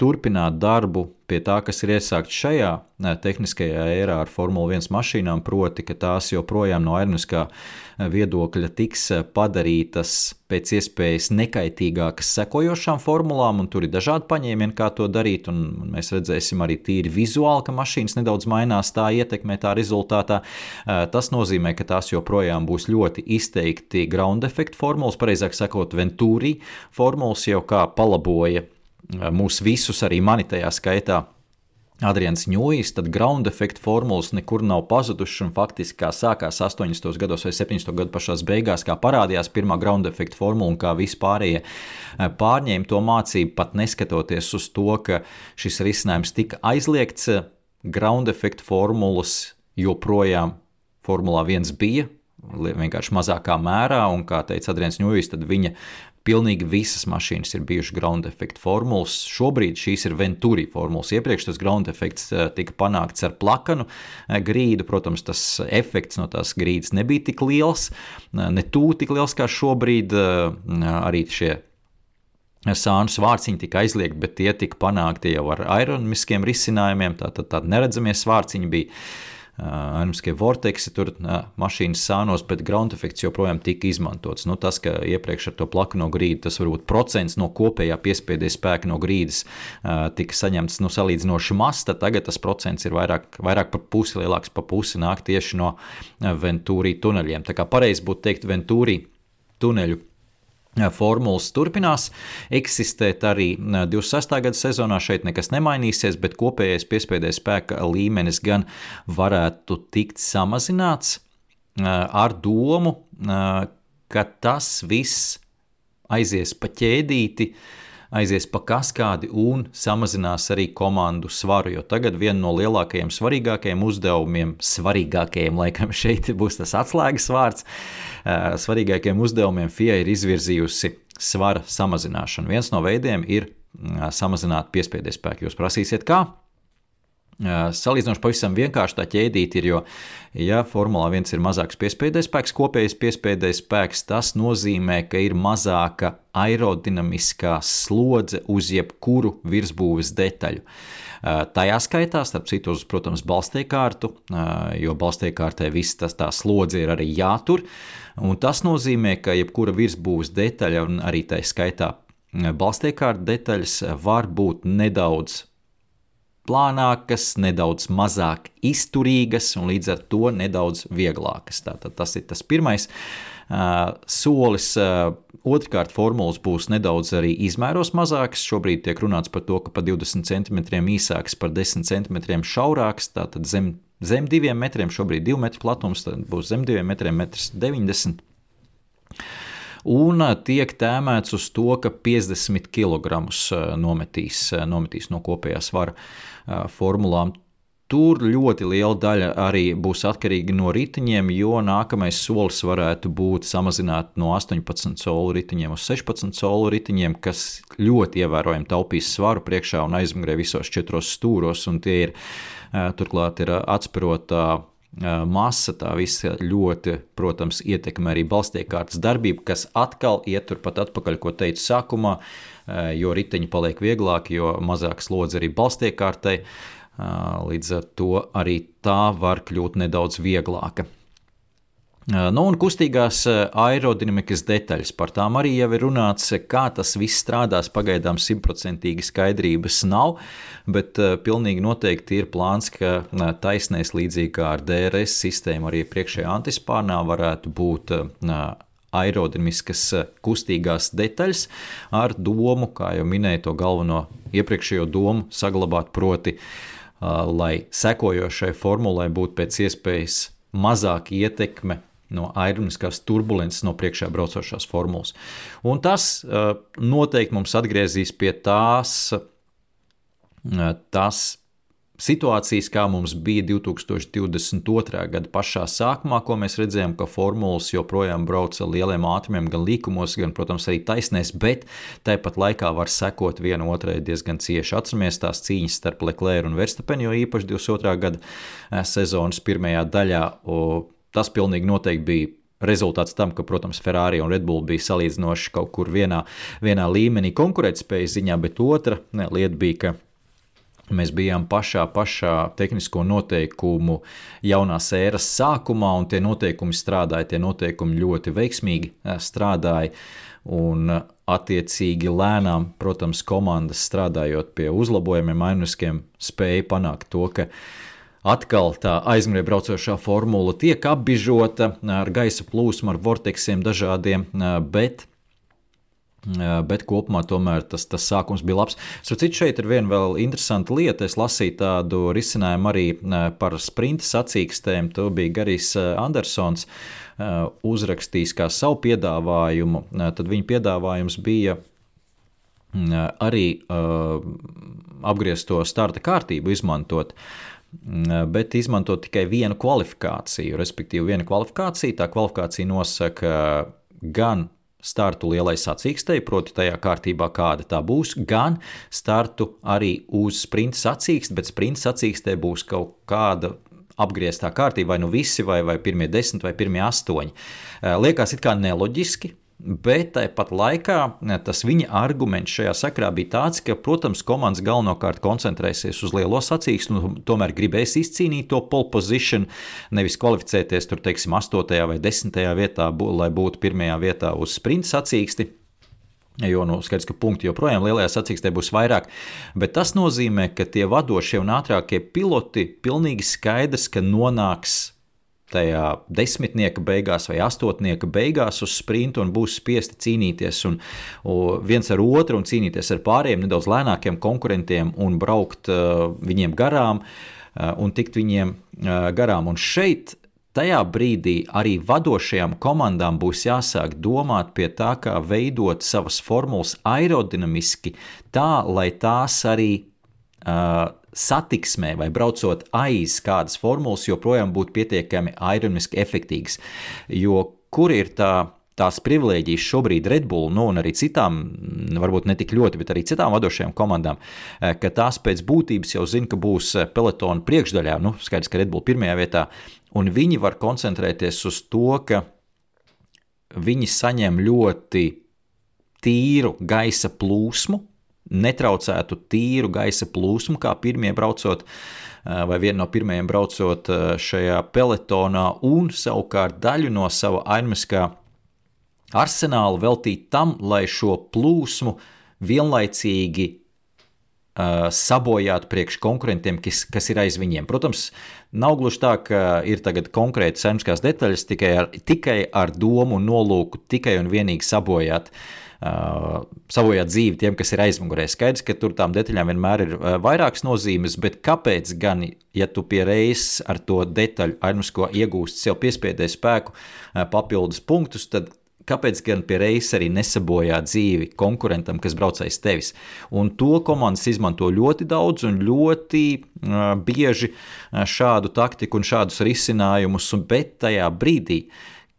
turpināt darbu pie tā, kas ir iesākts šajā tehniskajā ērā ar Formule 1 mašīnām, proti, ka tās joprojām no aeronautiskā viedokļa tiks padarītas pēc iespējas nekaitīgākas sekojošām formulām, un tur ir dažādi paņēmieni, kā to darīt. Mēs redzēsim arī tīri vizuāli, ka mašīnas nedaudz mainās, tā ietekmē tā rezultātā. Tas nozīmē, ka tās joprojām būs ļoti izteikti ground effect formulas, pareizāk sakot, Venturi formulas jau kā palaboja mūs visus, arī mani tajā skaitā. Adrians Ņūjs, tad ground effect formulas nekur nav pazudušas, un faktiski kā sākās 80. gados vai 70. gadu pašās beigās, kā parādījās pirmā ground effect formula un kā vispārējie eh, pārņēma to mācību, pat neskatoties uz to, ka šis risinājums tika aizliegts, ground effect formulas joprojām Formulā 1 bija, vienkārši mazākā mērā, un, kā teica Adrians Ņūjs, tad viņa Pilnīgi visas mašīnas ir bijušas ground effect formulas. Šobrīd šīs ir Venturi formulas. Iepriekš tas ground effects eh, tika panākts ar plakanu eh, grīdu. Protams, tas efekts no tās grīdas nebija tik liels, eh, ne tūlīt tik liels kā šobrīd. Arī šie Sānu svārciņi tika aizliegti, bet tie tika panākti jau ar aeroniskiem risinājumiem. Tātad tādi neredzamie svārciņi bija aeroniskie vorteksi, tur mašīnas sānos, bet ground effekts joprojām tika izmantots. Nu, tas, ka iepriekš ar to plakano grīdu, tas varbūt procents no kopējā piespiedies spēka no grīdas tika saņemts nu, salīdzinoši maz, tad tagad tas procents ir vairāk, vairāk par pusi lielāks, pa pusi nāk tieši no Ventūrī tuneļiem. Tā kā pareizi būtu teikt Ventūrī tuneļu Formulas turpinās eksistēt arī 26. gada sezonā. Šeit nekas nemainīsies, bet kopējais piespiedu spēka līmenis gan varētu tikt samazināts ar domu, ka tas viss aizies pa ķēdīti aizies pa kaskādi un samazinās arī komandu svaru. Jo tagad viena no lielākajiem, svarīgākajiem uzdevumiem, svarīgākajiem, laikam, šeit būs tas atslēgas vārds, svarīgākajiem uzdevumiem FIA ir izvirzījusi svara samazināšanu. Viens no veidiem ir samazināt piespiedu spēku. Jūs prasīsiet, kā? Salīdzinoši pavisam vienkārši tā ķēdīt ir, jo, ja Formula 1 ir mazāks piespēdējais spēks, kopējais piespēdējais spēks, tas nozīmē, ka ir mazāka aerodinamiskā slodze uz jebkuru virsbūves detaļu. Tajā skaitā, starp citu, uz, protams, balstiekārtu, jo balstiekārtē viss tas tā slodze ir arī jātur, tas nozīmē, ka jebkura virsbūves detaļa, un arī tā skaitā balstiekārta detaļas, var būt nedaudz plānākas, nedaudz mazāk izturīgas un līdz ar to nedaudz vieglākas. Tātad tas ir tas pirmais uh, solis. Otrkārt, formulas būs nedaudz arī izmēros mazākas. Šobrīd tiek runāts par to, ka pa 20 cm īsāks, par 10 cm šaurāks. Tātad zem, zem 2 metriem, šobrīd 2 metru platums, tad būs zem 2 metriem, 1,90 m un tiek tēmēts uz to, ka 50 kg nometīs, nometīs no kopējā svara formulām. Tur ļoti liela daļa arī būs atkarīga no riteņiem, jo nākamais solis varētu būt samazināt no 18 colu riteņiem uz 16 colu riteņiem, kas ļoti ievērojami taupīs svaru priekšā un aizmugurē visos četros stūros. Tie ir turklāt ir atspērota masa, tā visa ļoti, protams, ietekmē arī balstiekārtas darbību, kas atkal iet turpat atpakaļ, ko teicu sākumā. Jo riteņi paliek vieglāki, jo mazāk slodze arī balstiekārtai. Eh, līdz ar to arī tā var kļūt nedaudz vieglāka. Eh, nu, un kustīgās aerodinamikas detaļas par tām arī jau ir runāts, kā tas viss strādās. Pagaidām simtprocentīgi skaidrības nav, bet pilnīgi noteikti ir plāns, ka taisnēs līdzīgi kā ar DRS sistēmu arī priekšējā antispārnā varētu būt aerodinamiskas kustīgās detaļas ar domu, kā jau minēju, to galveno iepriekšējo domu saglabāt, proti, eh, lai sekojošai formulai būtu pēc iespējas mazāka ietekme no aerodinamiskās turbulences no priekšā braucošās formulas. Un tas uh, noteikti mums atgriezīs pie tās, uh, tas situācijas, kā mums bija 2022. gada pašā sākumā, ko mēs redzējām, ka formulas joprojām brauc ar lieliem ātrumiem, gan līkumos, gan, protams, arī taisnēs, bet tāpat laikā var sekot viena otrai diezgan cieši. Atceramies tās cīņas starp Leclerc un Verstapenu, jo īpaši 22. gada eh, sezonas pirmajā daļā tas pilnīgi noteikti bija rezultāts tam, ka, protams, Ferrari un Red Bull bija salīdzinoši kaut kur vienā, vienā līmenī konkurētspējas ziņā, bet otra ne, lieta bija, ka Mēs bijām pašā, pašā tehnisko noteikumu jaunās ēras sākumā, un tie noteikumi strādāja, tie noteikumi ļoti veiksmīgi eh, strādāja. Un, attiecīgi, lēnām, protams, komandas strādājot pie uzlabojumiem, mainiskiem, spēja panākt to, ka atkal tā aizmugurē braucošā formula tiek apbižota ar gaisa plūsmu, ar vorteksiem dažādiem, eh, bet Bet kopumā tomēr tas, tas sākums bija labs. Citu šeit ir viena vēl interesanta lieta. Es lasīju tādu risinājumu arī par sprinta sacīkstēm. To bija Garijs Andersons uzrakstījis kā savu piedāvājumu. Tad viņa piedāvājums bija arī apgriezto starta kārtību izmantot bet izmantot tikai vienu kvalifikāciju. Respektīvi, viena kvalifikācija, tā kvalifikācija nosaka gan startu lielai sacīkstei, proti, tajā kārtībā, kāda tā būs, gan startu arī uz sprinta sacīksti, bet sprinta sacīkstē būs kaut kāda apgrieztā kārtība, vai nu visi, vai, vai pirmie desmit, vai pirmie astoņi. Liekas, it kā neloģiski, Bet tāpat laikā eh, tas viņa arguments šajā sakrā bija tāds, ka, protams, komandas galvenokārt koncentrēsies uz lielo sacīkstu, un tomēr gribēs izcīnīt to pole position, nevis kvalificēties tur, teiksim, 8. vai 10. vietā, lai būtu pirmajā vietā uz sprinta sacīksti. Jo nu, skaidrs, ka punkti joprojām lielajā sacīkstē būs vairāk, bet tas nozīmē, ka tie vadošie un ātrākie piloti pilnīgi skaidrs, ka nonāks tajā desmitnieka beigās vai astotnieka beigās uz sprintu un būs spiesti cīnīties un, un viens ar otru un cīnīties ar pārējiem nedaudz lēnākiem konkurentiem un braukt uh, viņiem garām uh, un tikt viņiem uh, garām. Un šeit Tajā brīdī arī vadošajām komandām būs jāsāk domāt pie tā, kā veidot savas formulas aerodinamiski, tā lai tās arī uh, satiksmē vai braucot aiz kādas formulas, joprojām būtu pietiekami aerodinamiski efektīvas. Jo kur ir tā? Tās privilēģijas šobrīd Red Bull, nu, un arī citām, varbūt ne tik ļoti, bet arī citām vadošajām komandām, eh, ka tās pēc būtības jau zina, ka būs eh, pelotona priekšdaļā. Nu, skaidrs, ka Red Bull pirmajā vietā, un viņi var koncentrēties uz to, ka viņi saņem ļoti tīru gaisa plūsmu, netraucētu tīru gaisa plūsmu, kā pirmie braucot, eh, vai viena no pirmajiem braucot eh, šajā peletonā, un savukārt daļu no sava ainiskā arsenāla veltīt tam, lai šo plūsmu vienlaicīgi uh, sabojātu priekš konkurentiem, kas, kas ir aiz viņiem. Protams, nav gluži tā, ka ir tagad konkrēti saimniskās detaļas tikai ar, tikai ar domu un nolūku tikai un vienīgi sabojāt uh, Uh, savojāt dzīvi tiem, kas ir aizmugurē. Skaidrs, ka tur tām detaļām vienmēr ir uh, vairākas nozīmes, bet kāpēc gan, ja tu pie reizes ar to detaļu aizmusko iegūst sev piespiedē spēku uh, papildus punktus, tad kāpēc gan pie reizes arī nesabojā dzīvi konkurentam, kas brauc aiz tevis. Un to komandas izmanto ļoti daudz un ļoti uh, bieži uh, šādu taktiku un šādus risinājumus, bet tajā brīdī,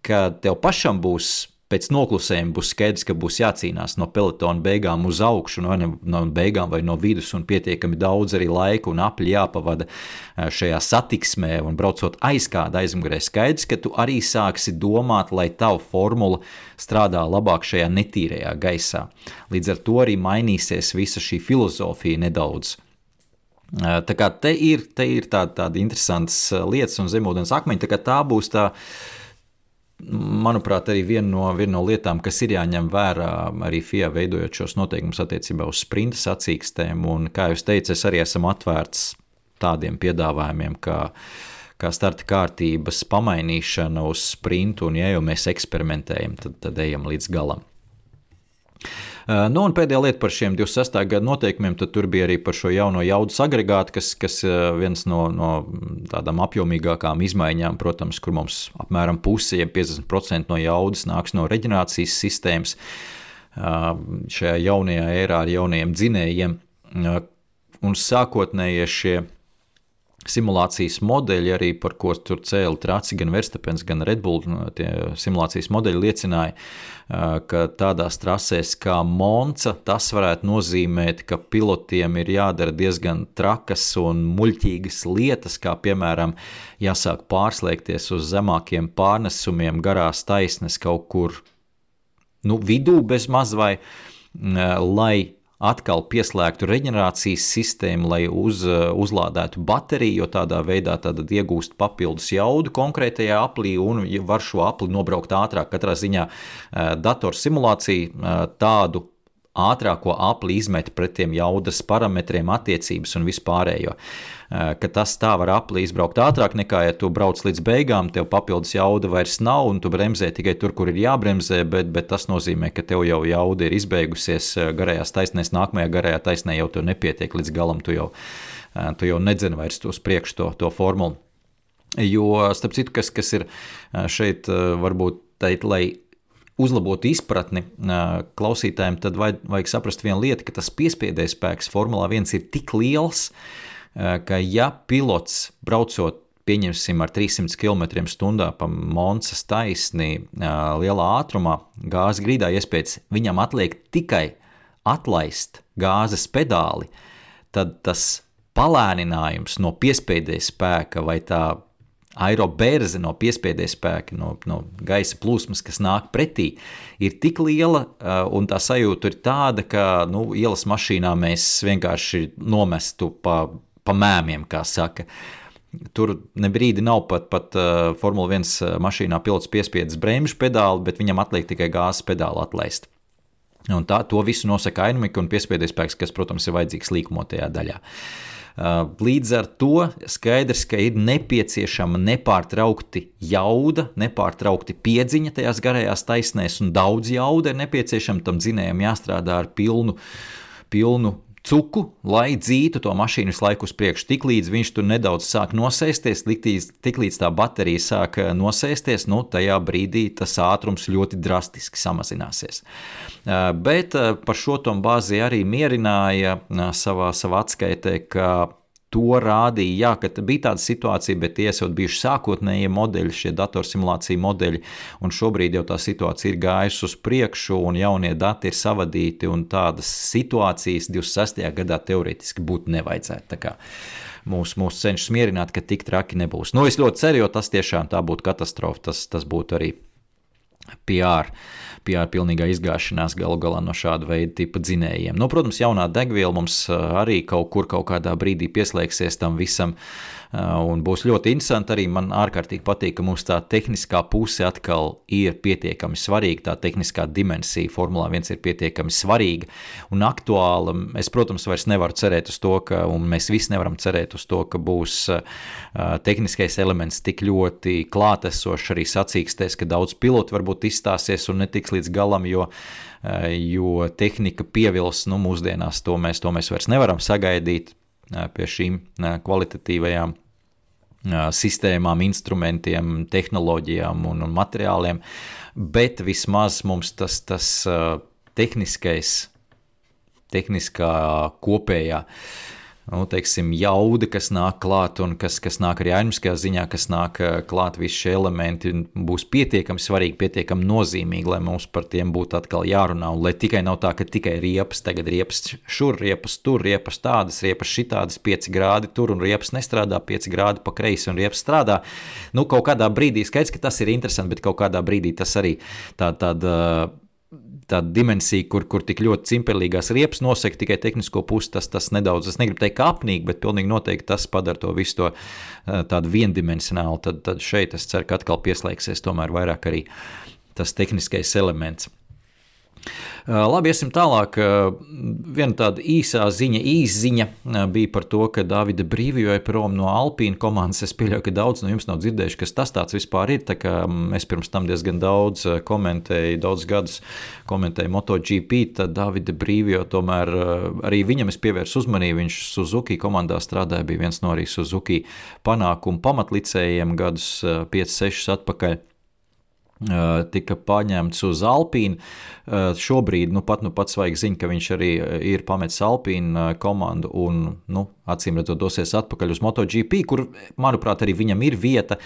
kad tev pašam būs pēc noklusējuma būs skaidrs, ka būs jācīnās no pelotona beigām uz augšu, no, no beigām vai no vidus, un pietiekami daudz arī laika un apli jāpavada eh, šajā satiksmē, un braucot aiz kāda aizmugurē. Skaidrs, ka tu arī sāksi domāt, lai tava formula strādā labāk šajā netīrajā gaisā. Līdz ar to arī mainīsies visa šī filozofija nedaudz. Eh, tā kā te ir, te ir tāda, tāda interesants eh, lietas un zemūdens akmeņi, tā kā tā būs tā manuprāt, arī viena no, viena no lietām, kas ir jāņem vērā arī FIA veidojot šos noteikumus attiecībā uz sprinta sacīkstēm. Un, kā jūs teicat, es arī esmu atvērts tādiem piedāvājumiem, kā, kā starta kārtības pamainīšana uz sprintu, un ja jau mēs eksperimentējam, tad, tad ejam līdz galam. Eh, nu, un pēdējā lieta par šiem 26. gada noteikumiem, tad tur bija arī par šo jauno jaudas agregātu, kas, kas eh, viens no, no tādām apjomīgākām izmaiņām, protams, kur mums apmēram puse, ja 50% no jaudas nāks no reģenerācijas sistēmas eh, šajā jaunajā ērā ar jauniem dzinējiem. Un sākotnējie šie simulācijas modeļi, arī par ko tur cēlīja Traci, gan Verstapens, gan Redbull. Tie simulācijas modeļi liecināja, ka tādās trasēs kā Monza tas varētu nozīmēt, ka pilotiem ir jādara diezgan trakas un muļķīgas lietas, kā piemēram jāsāk pārslēgties uz zemākiem pārnesumiem garās taisnes kaut kur nu, vidū bez maz vai lai atkal pieslēgtu reģenerācijas sistēmu, lai uz, uzlādētu bateriju, jo tādā veidā iegūst papildus jaudu konkrētajā aplī un var šo apli nobraukt ātrāk. Katrā ziņā eh, datorsimulācija eh, tādu ātrāko apli izmet pret tiem jaudas parametriem, attiecības un vispārējo. Eh, ka tas tā var apli izbraukt ātrāk nekā, ja tu brauc līdz beigām, tev papildus jauda vairs nav, un tu bremzē tikai tur, kur ir jābremzē, bet, bet tas nozīmē, ka tev jau jauda ir izbeigusies eh, garajās taisnēs, nākamajā garajā taisnē jau tev nepietiek līdz galam, tu jau, eh, tu jau nedzini vairs uz priekšu to, to formulu. Jo, starp citu, kas, kas ir šeit varbūt teikt, lai uzlabotu izpratni klausītājiem, tad vajag, saprast vienu lietu, ka tas piespiedējs spēks. Formulā 1 ir tik liels, ka ja pilots braucot pieņemsim ar 300 km/h pa Monsas taisni lielā ātrumā, gāzes grīdā iespējas viņam atliek tikai atlaist gāzes pedāli, tad tas palēninājums no piespēdēja spēka vai tā aerobērze no piespiedu spēka, no, no gaisa plūsmas, kas nāk pretī, ir tik liela, un tā sajūta ir tāda, ka nu, ielas mašīnā mēs vienkārši nomestu pa, pa mēmiem, kā saka. Tur ne brīdi nav pat, pat uh, Formule 1 mašīnā pilots piespiedzis bremžu pedāli, bet viņam atliek tikai gāzes pedāli atlaist. Un tā, to visu nosaka aerodinamika un piespiedu spēks, kas, protams, ir vajadzīgs līkumotajā daļā. Uh, līdz ar to skaidrs, ka ir nepieciešama nepārtraukti jauda, nepārtraukti piedziņa tajās garajās taisnēs, un daudz jauda ir nepieciešama. Tam dzinējam jāstrādā ar pilnu, pilnu cuku, lai dzītu to mašīnu visu laiku uz priekšu. Tiklīdz viņš tur nedaudz sāk nosēsties, tiklīdz, tā baterija sāk eh, nosēsties, nu, tajā brīdī tas ātrums ļoti drastiski samazināsies. Eh, bet eh, par šo tom bāzi arī mierināja savā, savā atskaitē, ka to rādīja, jā, ka bija tāda situācija, bet tie esot bijuši sākotnējie modeļi, šie datorsimulācija modeļi, un šobrīd jau tā situācija ir gājusi uz priekšu, un jaunie dati ir savadīti, un tādas situācijas 26. gadā teorētiski būt nevajadzētu. Mūs, mūs cenšas mierināt, ka tik traki nebūs. Nu, es ļoti ceru, jo tas tiešām tā būtu katastrofa, tas, tas būtu arī PR. PR pilnīgā izgāšanās galu galā no šāda veida tipa dzinējiem. Nu, protams, jaunā degviela mums arī kaut kur kaut kādā brīdī pieslēgsies tam visam. Un būs ļoti interesanti arī. Man ārkārtīgi patīk, ka mums tā tehniskā puse atkal ir pietiekami svarīga. Tā tehniskā dimensija Formulā 1 ir pietiekami svarīga un aktuāla. Es, protams, vairs nevaru cerēt uz to, ka, un mēs visi nevaram cerēt uz to, ka būs tehniskais elements tik ļoti klātesošs arī sacīkstēs, ka daudz pilotu varbūt izstāsies un netiks līdz galam, jo, jo tehnika pievils nu, mūsdienās. To mēs, to mēs vairs nevaram sagaidīt pie šīm kvalitatīvajām sistēmām, instrumentiem, tehnoloģijām un, un materiāliem, bet vismaz mums tas, tas tehniskais, tehniskā kopējā uh, nu, teiksim, jauda, kas nāk klāt un kas, kas nāk arī aizmiskajā ziņā, kas nāk eh, klāt, visi šie elementi būs pietiekami svarīgi, pietiekami nozīmīgi, lai mums par tiem būtu atkal jārunā. Un lai tikai nav tā, ka tikai riepas, tagad riepas šur, riepas tur, riepas tādas, riepas šitādas, 5 grādi tur un riepas nestrādā, 5 grādi pa kreisi un riepas strādā. Nu, kaut kādā brīdī skaidrs, ka tas ir interesanti, bet kaut kādā brīdī tas arī tā, tāda tāda dimensija, kur, kur tik ļoti cimperīgās riepas nosaka tikai tehnisko pusi, tas, tas nedaudz, es negribu teikt, apnīgi, bet pilnīgi noteikti tas padara to visu to eh, tādu viendimensionālu. Tad, tad šeit es ceru, ka atkal pieslēgsies tomēr vairāk arī tas tehniskais elements. Labi, iesim tālāk. Viena tāda īsā ziņa, īsziņa bija par to, ka Davida brīvījoja prom no Alpīna komandas. Es pieļauju, ka daudz no jums nav dzirdējuši, kas tas tāds vispār ir. Tā es pirms tam diezgan daudz komentēju, daudz gadus komentēju MotoGP, tad Davida brīvījo tomēr arī viņam es pievērsu uzmanību. Viņš Suzuki komandā strādāja, bija viens no arī Suzuki panākumu pamatlicējiem gadus 5-6 atpakaļ. Tika paņemts uz Alpīnu. Šobrīd, nu pat, nu pats vajag ziņu, ka viņš arī ir pametis Alpīnu komandu un, nu, acīm redzot, dosies atpakaļ uz MotoGP, kur, manuprāt, arī viņam ir vieta,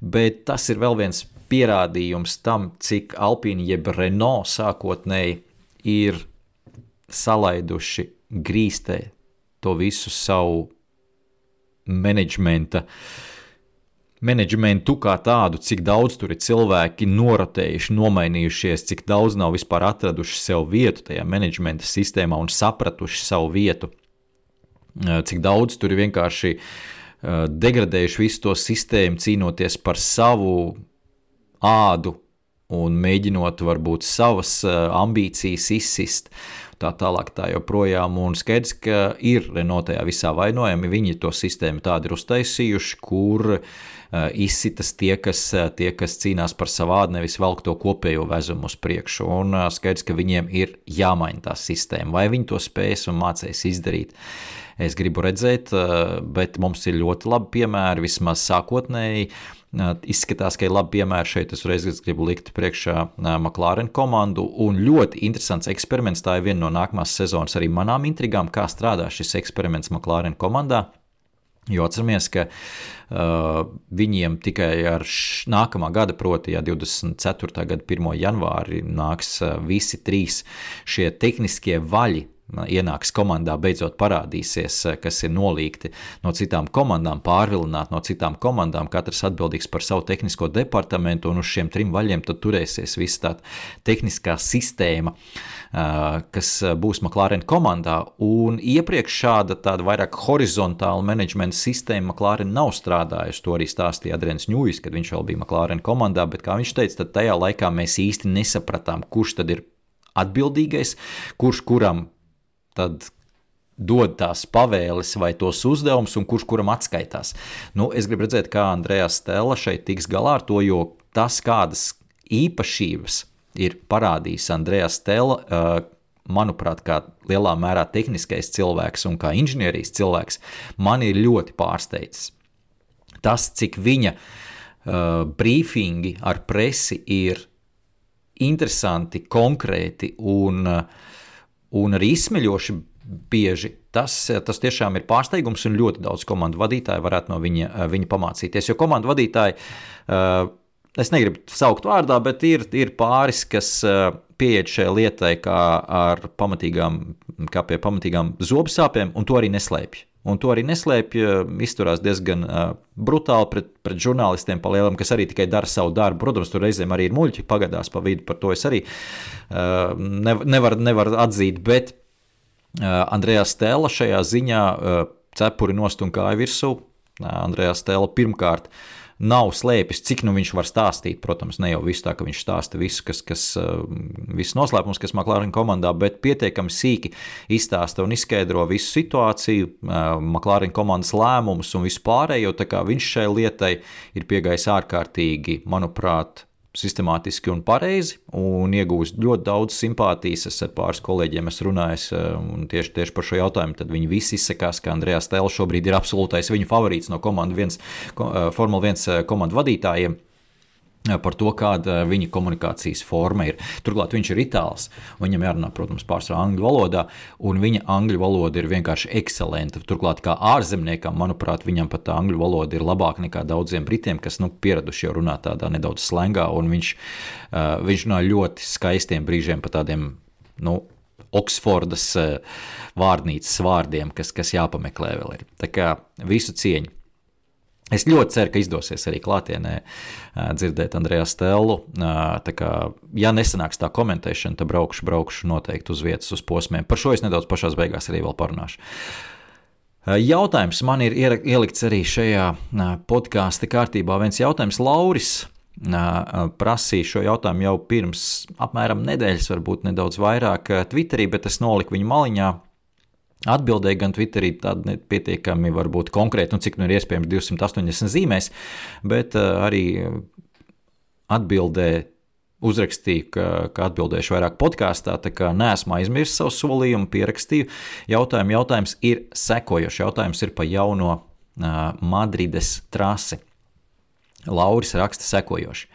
bet tas ir vēl viens pierādījums tam, cik Alpīna jeb Renault sākotnēji ir salaiduši grīstē to visu savu menedžmenta uh, menedžmentu kā tādu, cik daudz tur ir cilvēki norotējuši, nomainījušies, cik daudz nav vispār atraduši sev vietu tajā menedžmenta sistēmā un sapratuši savu vietu, cik daudz tur ir vienkārši degradējuši visu to sistēmu, cīnoties par savu ādu un mēģinot varbūt savas ambīcijas izsist. Tā tālāk, tā joprojām. Un skaidrs, ka ir Renault tajā visā vainojami. Viņi to sistēmu tādu ir uztaisījuši, kur uh, izsitas tie, kas, eh, tie, kas cīnās par savādu, nevis velk to kopējo vezumu uz priekšu. Un eh, skaidrs, ka viņiem ir jāmaina tā sistēma. Vai viņi to spēs un mācīs izdarīt? Es gribu redzēt, bet mums ir ļoti labi piemēri, vismaz sākotnēji. Izskatās, ka ir labi piemēri šeit. Es reiz gribu likt priekšā McLaren komandu. Un ļoti interesants eksperiments. Tā ir viena no nākamās sezonas arī manām intrigām, kā strādā šis eksperiments McLaren komandā. Jo atceramies, ka uh, viņiem tikai ar š, nākamā gada, proti, ja 24. gada 1. janvāri nāks uh, visi trīs šie tehniskie vaļi ienāks komandā, beidzot parādīsies, eh, kas ir nolīgti no citām komandām, pārvilināti no citām komandām, katrs atbildīgs par savu tehnisko departamentu, un uz šiem trim vaļiem turēsies visa tā tehniskā sistēma, eh, kas būs McLaren komandā. Un iepriekš šāda tāda vairāk horizontāla menedžmenta sistēma McLaren nav strādājusi. To arī stāstīja Adrians Ņūjs, kad viņš vēl bija McLaren komandā, bet kā viņš teica, tad tajā laikā mēs īsti nesapratām, kurš tad ir atbildīgais, kurš kuram tad dod tās pavēles vai tos uzdevumus, un kurš kuram atskaitās. Nu, es gribu redzēt, kā Andrejs Stela šeit tiks galā ar to, jo tas, kādas īpašības ir parādījis Andrejs Stela, manuprāt, kā lielā mērā tehniskais cilvēks un kā inženierijas cilvēks, man ir ļoti pārsteidzis. Tas, cik viņa uh, brīfingi ar presi ir interesanti, konkrēti un uh, un arī izsmeļoši bieži. Tas, tas tiešām ir pārsteigums, un ļoti daudz komandu vadītāju varētu no viņa, viņa pamācīties. Jo komandu vadītāji, eh, es negribu saukt vārdā, bet ir, ir pāris, kas eh, pieiet šai lietai kā, pamatīgām, kā pie pamatīgām zobu sāpēm, un to arī neslēpj. Un to arī neslēpj, izturās diezgan uh, brutāli pret, pret žurnālistiem, palielam, kas arī tikai dara savu darbu. Protams, tur reizēm arī ir muļķi pagadās pa vidu, par to es arī uh, nevaru nevar atzīt. Bet uh, Andrejā Stēla šajā ziņā uh, cepuri nostumkāja virsū. Uh, Andrejā Stēla pirmkārt uh, nav slēpis, cik nu viņš var stāstīt. Protams, ne jau visu tā, ka viņš stāsta visu, kas, kas viss noslēpums, kas McLaren komandā, bet pietiekami sīki izstāsta un izskaidro visu situāciju, McLaren komandas lēmumus un visu pārējo. Tā kā viņš šai lietai ir piegājis ārkārtīgi, manuprāt, sistemātiski un pareizi, un iegūst ļoti daudz simpātijas. Es ar pāris kolēģiem esmu runājis tieši, tieši par šo jautājumu. Tad viņi visi izsakās, ka Andrejs Stēls šobrīd ir absolūtais viņu favorīts no komandas, viens, Formula 1 komandu vadītājiem par to, kāda viņa komunikācijas forma ir. Turklāt viņš ir itālis, viņam jārunā, protams, pārsvarā angļu valodā, un viņa angļu valoda ir vienkārši ekscelenta. Turklāt, kā ārzemniekam, manuprāt, viņam pat tā angļu valoda ir labāka nekā daudziem britiem, kas nu, pieraduši jau runāt tādā nedaudz slēgā, un viņš, viņš runā ļoti skaistiem brīžiem par tādiem. Nu, Oksfordas vārnīcas vārdiem, kas, kas jāpameklē vēl ir. Tā kā visu cieņu. Es ļoti ceru, ka izdosies arī klātienē dzirdēt Andrejā Stelu. Tā kā, ja nesanāks tā komentēšana, tad braukšu, braukšu noteikti uz vietas, uz posmiem. Par šo es nedaudz pašā beigās arī vēl parunāšu. Jautājums man ir ielikts arī šajā podkāstu kārtībā. Viens jautājums Lauris prasīja šo jautājumu jau pirms apmēram nedēļas, varbūt nedaudz vairāk Twitterī, bet es noliku viņu maliņā Atbildēja gan Twitterī tāda pietiekami varbūt konkrēta, nu cik nu ir iespējams 280 zīmēs, bet uh, arī atbildē uzrakstīju, ka, ka atbildēšu vairāk podkāstā, tā kā neesmu aizmirsis savu solījumu, pierakstīju. Jautājumu, jautājums ir sekojošs. Jautājums ir par jauno uh, Madrides trasi. Lauris raksta sekojoši.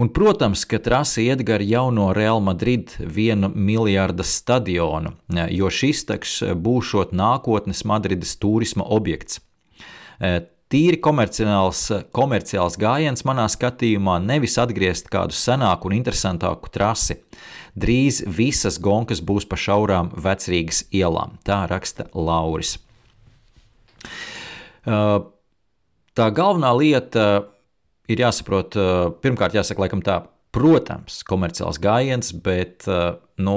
Un, protams, ka trase iet gar jauno Real Madrid vienu miljarda stadionu, jo šis taks būšot nākotnes Madrides turisma objekts. Tīri komerciāls, komerciāls gājiens manā skatījumā nevis atgriezt kādu senāku un interesantāku trasi. Drīz visas gonkas būs pa šaurām vecrīgas ielām, tā raksta Lauris. Tā galvenā lieta ir jāsaprot, pirmkārt, jāsaka, laikam tā, protams, komerciāls gājiens, bet nu,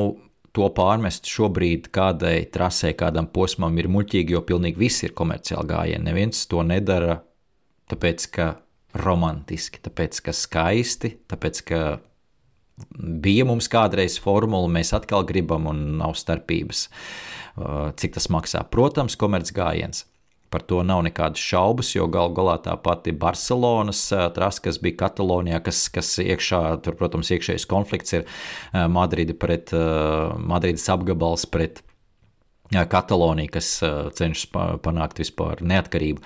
to pārmest šobrīd kādai trasē, kādam posmam ir muļķīgi, jo pilnīgi viss ir komerciāli gājieni. Neviens to nedara tāpēc, ka romantiski, tāpēc, ka skaisti, tāpēc, ka bija mums kādreiz formula, mēs atkal gribam un nav starpības, cik tas maksā. Protams, komerciāls gājiens. Par to nav nekādas šaubas, jo galu galā tā pati Barcelonas trasa, kas bija Katalonijā, kas, kas iekšā, tur, protams, iekšējais konflikts ir Madridi pret Madrides apgabals pret Katalonija, kas cenšas panākt vispār neatkarību.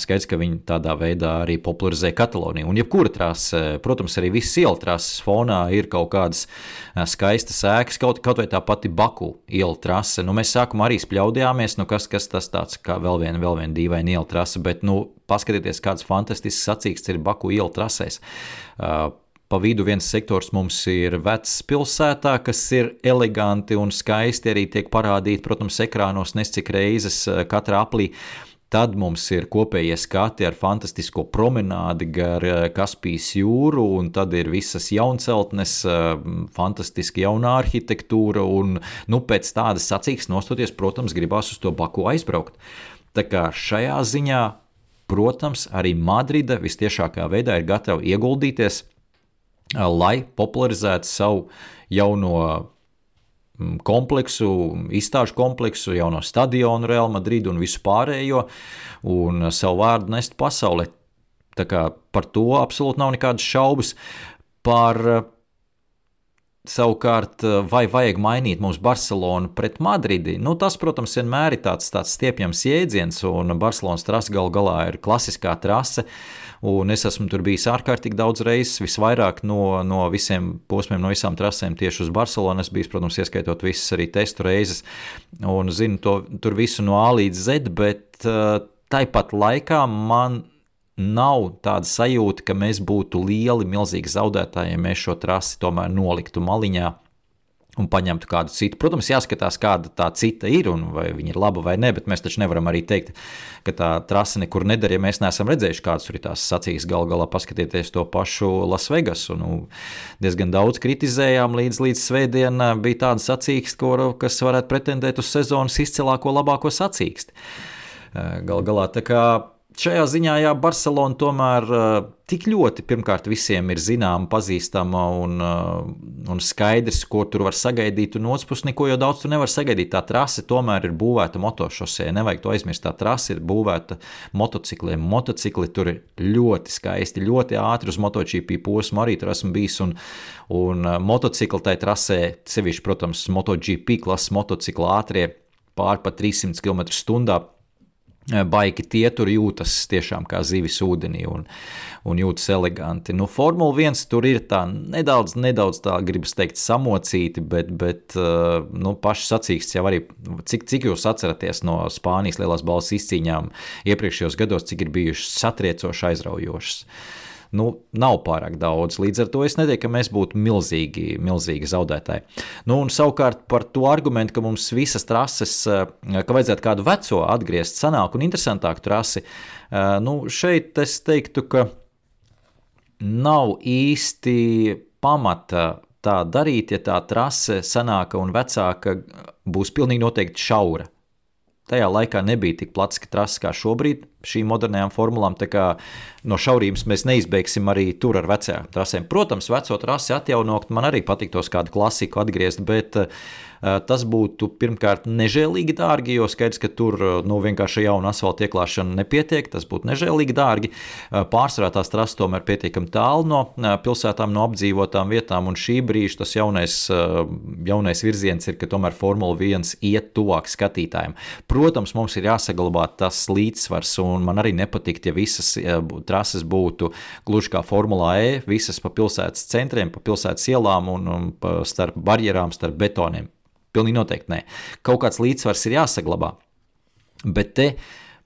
Skaidrs, ka viņi tādā veidā arī popularizē Kataloniju. Un jebkura trase, protams, arī visas ielu trases fonā ir kaut kādas skaistas ēkas, kaut, kaut vai tā pati Baku ielu trase. Nu, mēs sākumā arī spļaudījāmies, nu kas, kas tas tāds kā vēl viena, vēl viena dīvaina ielu trase, bet, nu, paskatieties, kāds fantastisks sacīks ir Baku ielu trasēs. Uh, Pa vidu viens sektors mums ir vecs pilsētā, kas ir eleganti un skaisti arī tiek parādīti, protams, ekrānos nescik reizes eh, katrā aplī. Tad mums ir kopējie skati ar fantastisko promenādi gar eh, Kaspijas jūru, un tad ir visas jaunceltnes, eh, fantastiska jaunā arhitektūra, un nu, pēc tādas sacīks nostoties, protams, gribās uz to Baku aizbraukt. Tā kā šajā ziņā, protams, arī Madrida vistiešākā veidā ir gatava ieguldīties lai popularizētu savu jauno mm, kompleksu, izstāžu kompleksu, jauno stadionu Real Madrid un visu pārējo, un savu vārdu nest pasaulē. Tā kā par to absolūti nav nekādas šaubas. Par Savukārt, vai vajag mainīt mums Barcelonu pret Madridi? Nu, tas, protams, vienmēr ir tāds, tāds stiepjams jēdziens, un Barcelonas trase gal galā ir klasiskā trase. Un es esmu tur bijis ārkārtīgi daudz reizes, visvairāk no, no visiem posmiem, no visām trasēm tieši uz Barcelonas. Bijis, protams, ieskaitot visas arī testu reizes, un zinu to tur visu no A līdz Z, bet uh, tāpat laikā man nav tāda sajūta, ka mēs būtu lieli, milzīgi zaudētāji, ja mēs šo trasi tomēr noliktu maliņā un paņemtu kādu citu. Protams, jāskatās, kāda tā cita ir un vai viņa ir laba vai nē, bet mēs taču nevaram arī teikt, ka tā trase nekur neder, ja mēs neesam redzējuši, kādas ir tās sacīs. Galu galā paskatieties to pašu Lasvegasu. Nu, diezgan daudz kritizējām līdz, līdz svētdienai. Bija tāda sacīksts, kas varētu pretendēt uz sezonas izcilāko, labāko sacīksti. Galu galā tā kā Šajā ziņā, jā, Barcelona tomēr uh, tik ļoti, pirmkārt, visiem ir zināma, pazīstama un, uh, un skaidrs, ko tur var sagaidīt. Un otrs puses, neko jau daudz tur nevar sagaidīt. Tā trase tomēr ir būvēta motošosē. Nevajag to aizmirst. Tā trase ir būvēta motocikliem. Motocikli tur ir ļoti skaisti, ļoti ātri uz MotoGP posmu. Arī tur esmu bijis. Un, un uh, motocikli tajā trasē, sevišķi, protams, MotoGP klases motocikli ātrie pār pa 300 km/h Baigi tie tur jūtas tiešām kā zivis ūdenī un, un jūtas eleganti. Nu, Formula 1 tur ir tā nedaudz, nedaudz tā, gribas teikt, samocīti, bet, bet nu, paši sacīksts jau arī, cik, cik jūs atceraties no Spānijas lielās balss izcīņām iepriekšējos gados, cik ir bijušas satriecoši aizraujošas. Nu, nav pārāk daudz. Līdz ar to es neteiktu, ka mēs būtu milzīgi, milzīgi zaudētāji. Nu, un savukārt par to argumentu, ka mums visas trases, eh, ka vajadzētu kādu veco atgriezt, senāku un interesantāku trasi, eh, nu, šeit es teiktu, ka nav īsti pamata tā darīt, ja tā trase senāka un vecāka būs pilnīgi noteikti šaura. Tajā laikā nebija tik plats trases kā šobrīd šīm modernajām formulām. No šaurības mēs neizbeigsim arī tur ar vecajām trasēm. Protams, veco trasi atjaunot, man arī patiktos kādu klasiku atgriezt, bet tas būtu pirmkārt nežēlīgi dārgi, jo skaidrs, ka tur eh, nu, vienkārši jauna asfalta ieklāšana nepietiek. Tas būtu nežēlīgi dārgi. Eh, pārsvarā tās trases tomēr pietiekami tālu no pilsētām, no apdzīvotām vietām, un šī brīža tas jaunais, jaunais virziens ir, ka tomēr Formula 1 iet tuvāk skatītājiem. Protams, mums ir jāsaglabā tas līdzsvars, un man arī nepatiktu, ja visas trases būtu gluži kā Formula E, visas pa pilsētas centriem, pa pilsētas ielām un, un pa starp barjerām, starp betoniem. Pilnīgi noteikti nē. Kaut kāds līdzsvars ir jāsaglabā. Bet te,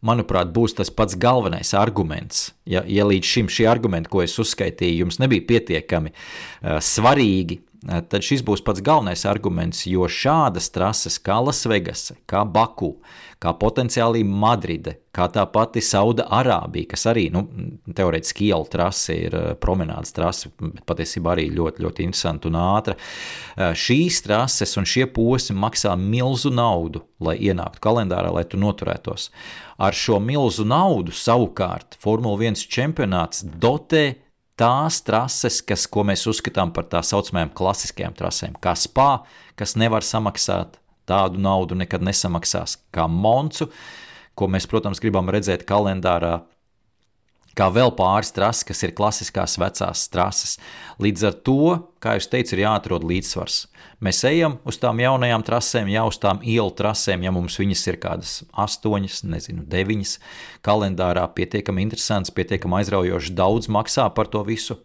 manuprāt, būs tas pats galvenais arguments. Ja, ja līdz šim šie argumenti, ko es uzskaitīju, jums nebija pietiekami uh, svarīgi, tad šis būs pats galvenais arguments, jo šādas trases kā Lasvegasa, kā Baku, kā potenciāli Madride, kā tā pati Sauda Arābija, kas arī nu, teorētiski ielu trase ir eh, promenādes trase, bet patiesībā arī ļoti, ļoti interesanta un ātra. Eh, šīs trases un šie posmi maksā milzu naudu, lai ienāktu kalendārā, lai tu noturētos. Ar šo milzu naudu savukārt Formula 1 čempionāts dotē tās trases, kas, ko mēs uzskatām par tā saucamajām klasiskajām trasēm, kā spā, kas nevar samaksāt tādu naudu nekad nesamaksās kā Moncu, ko mēs, protams, gribam redzēt kalendārā. Kā vēl pāris trases, kas ir klasiskās vecās trases. Līdz ar to, kā jau teicu, ir jāatrod līdzsvars. Mēs ejam uz tām jaunajām trasēm, jau uz tām ielu trasēm, ja mums viņas ir kādas astoņas, nezinu, deviņas kalendārā, pietiekami interesants, pietiekami aizraujoši daudz maksā par to visu.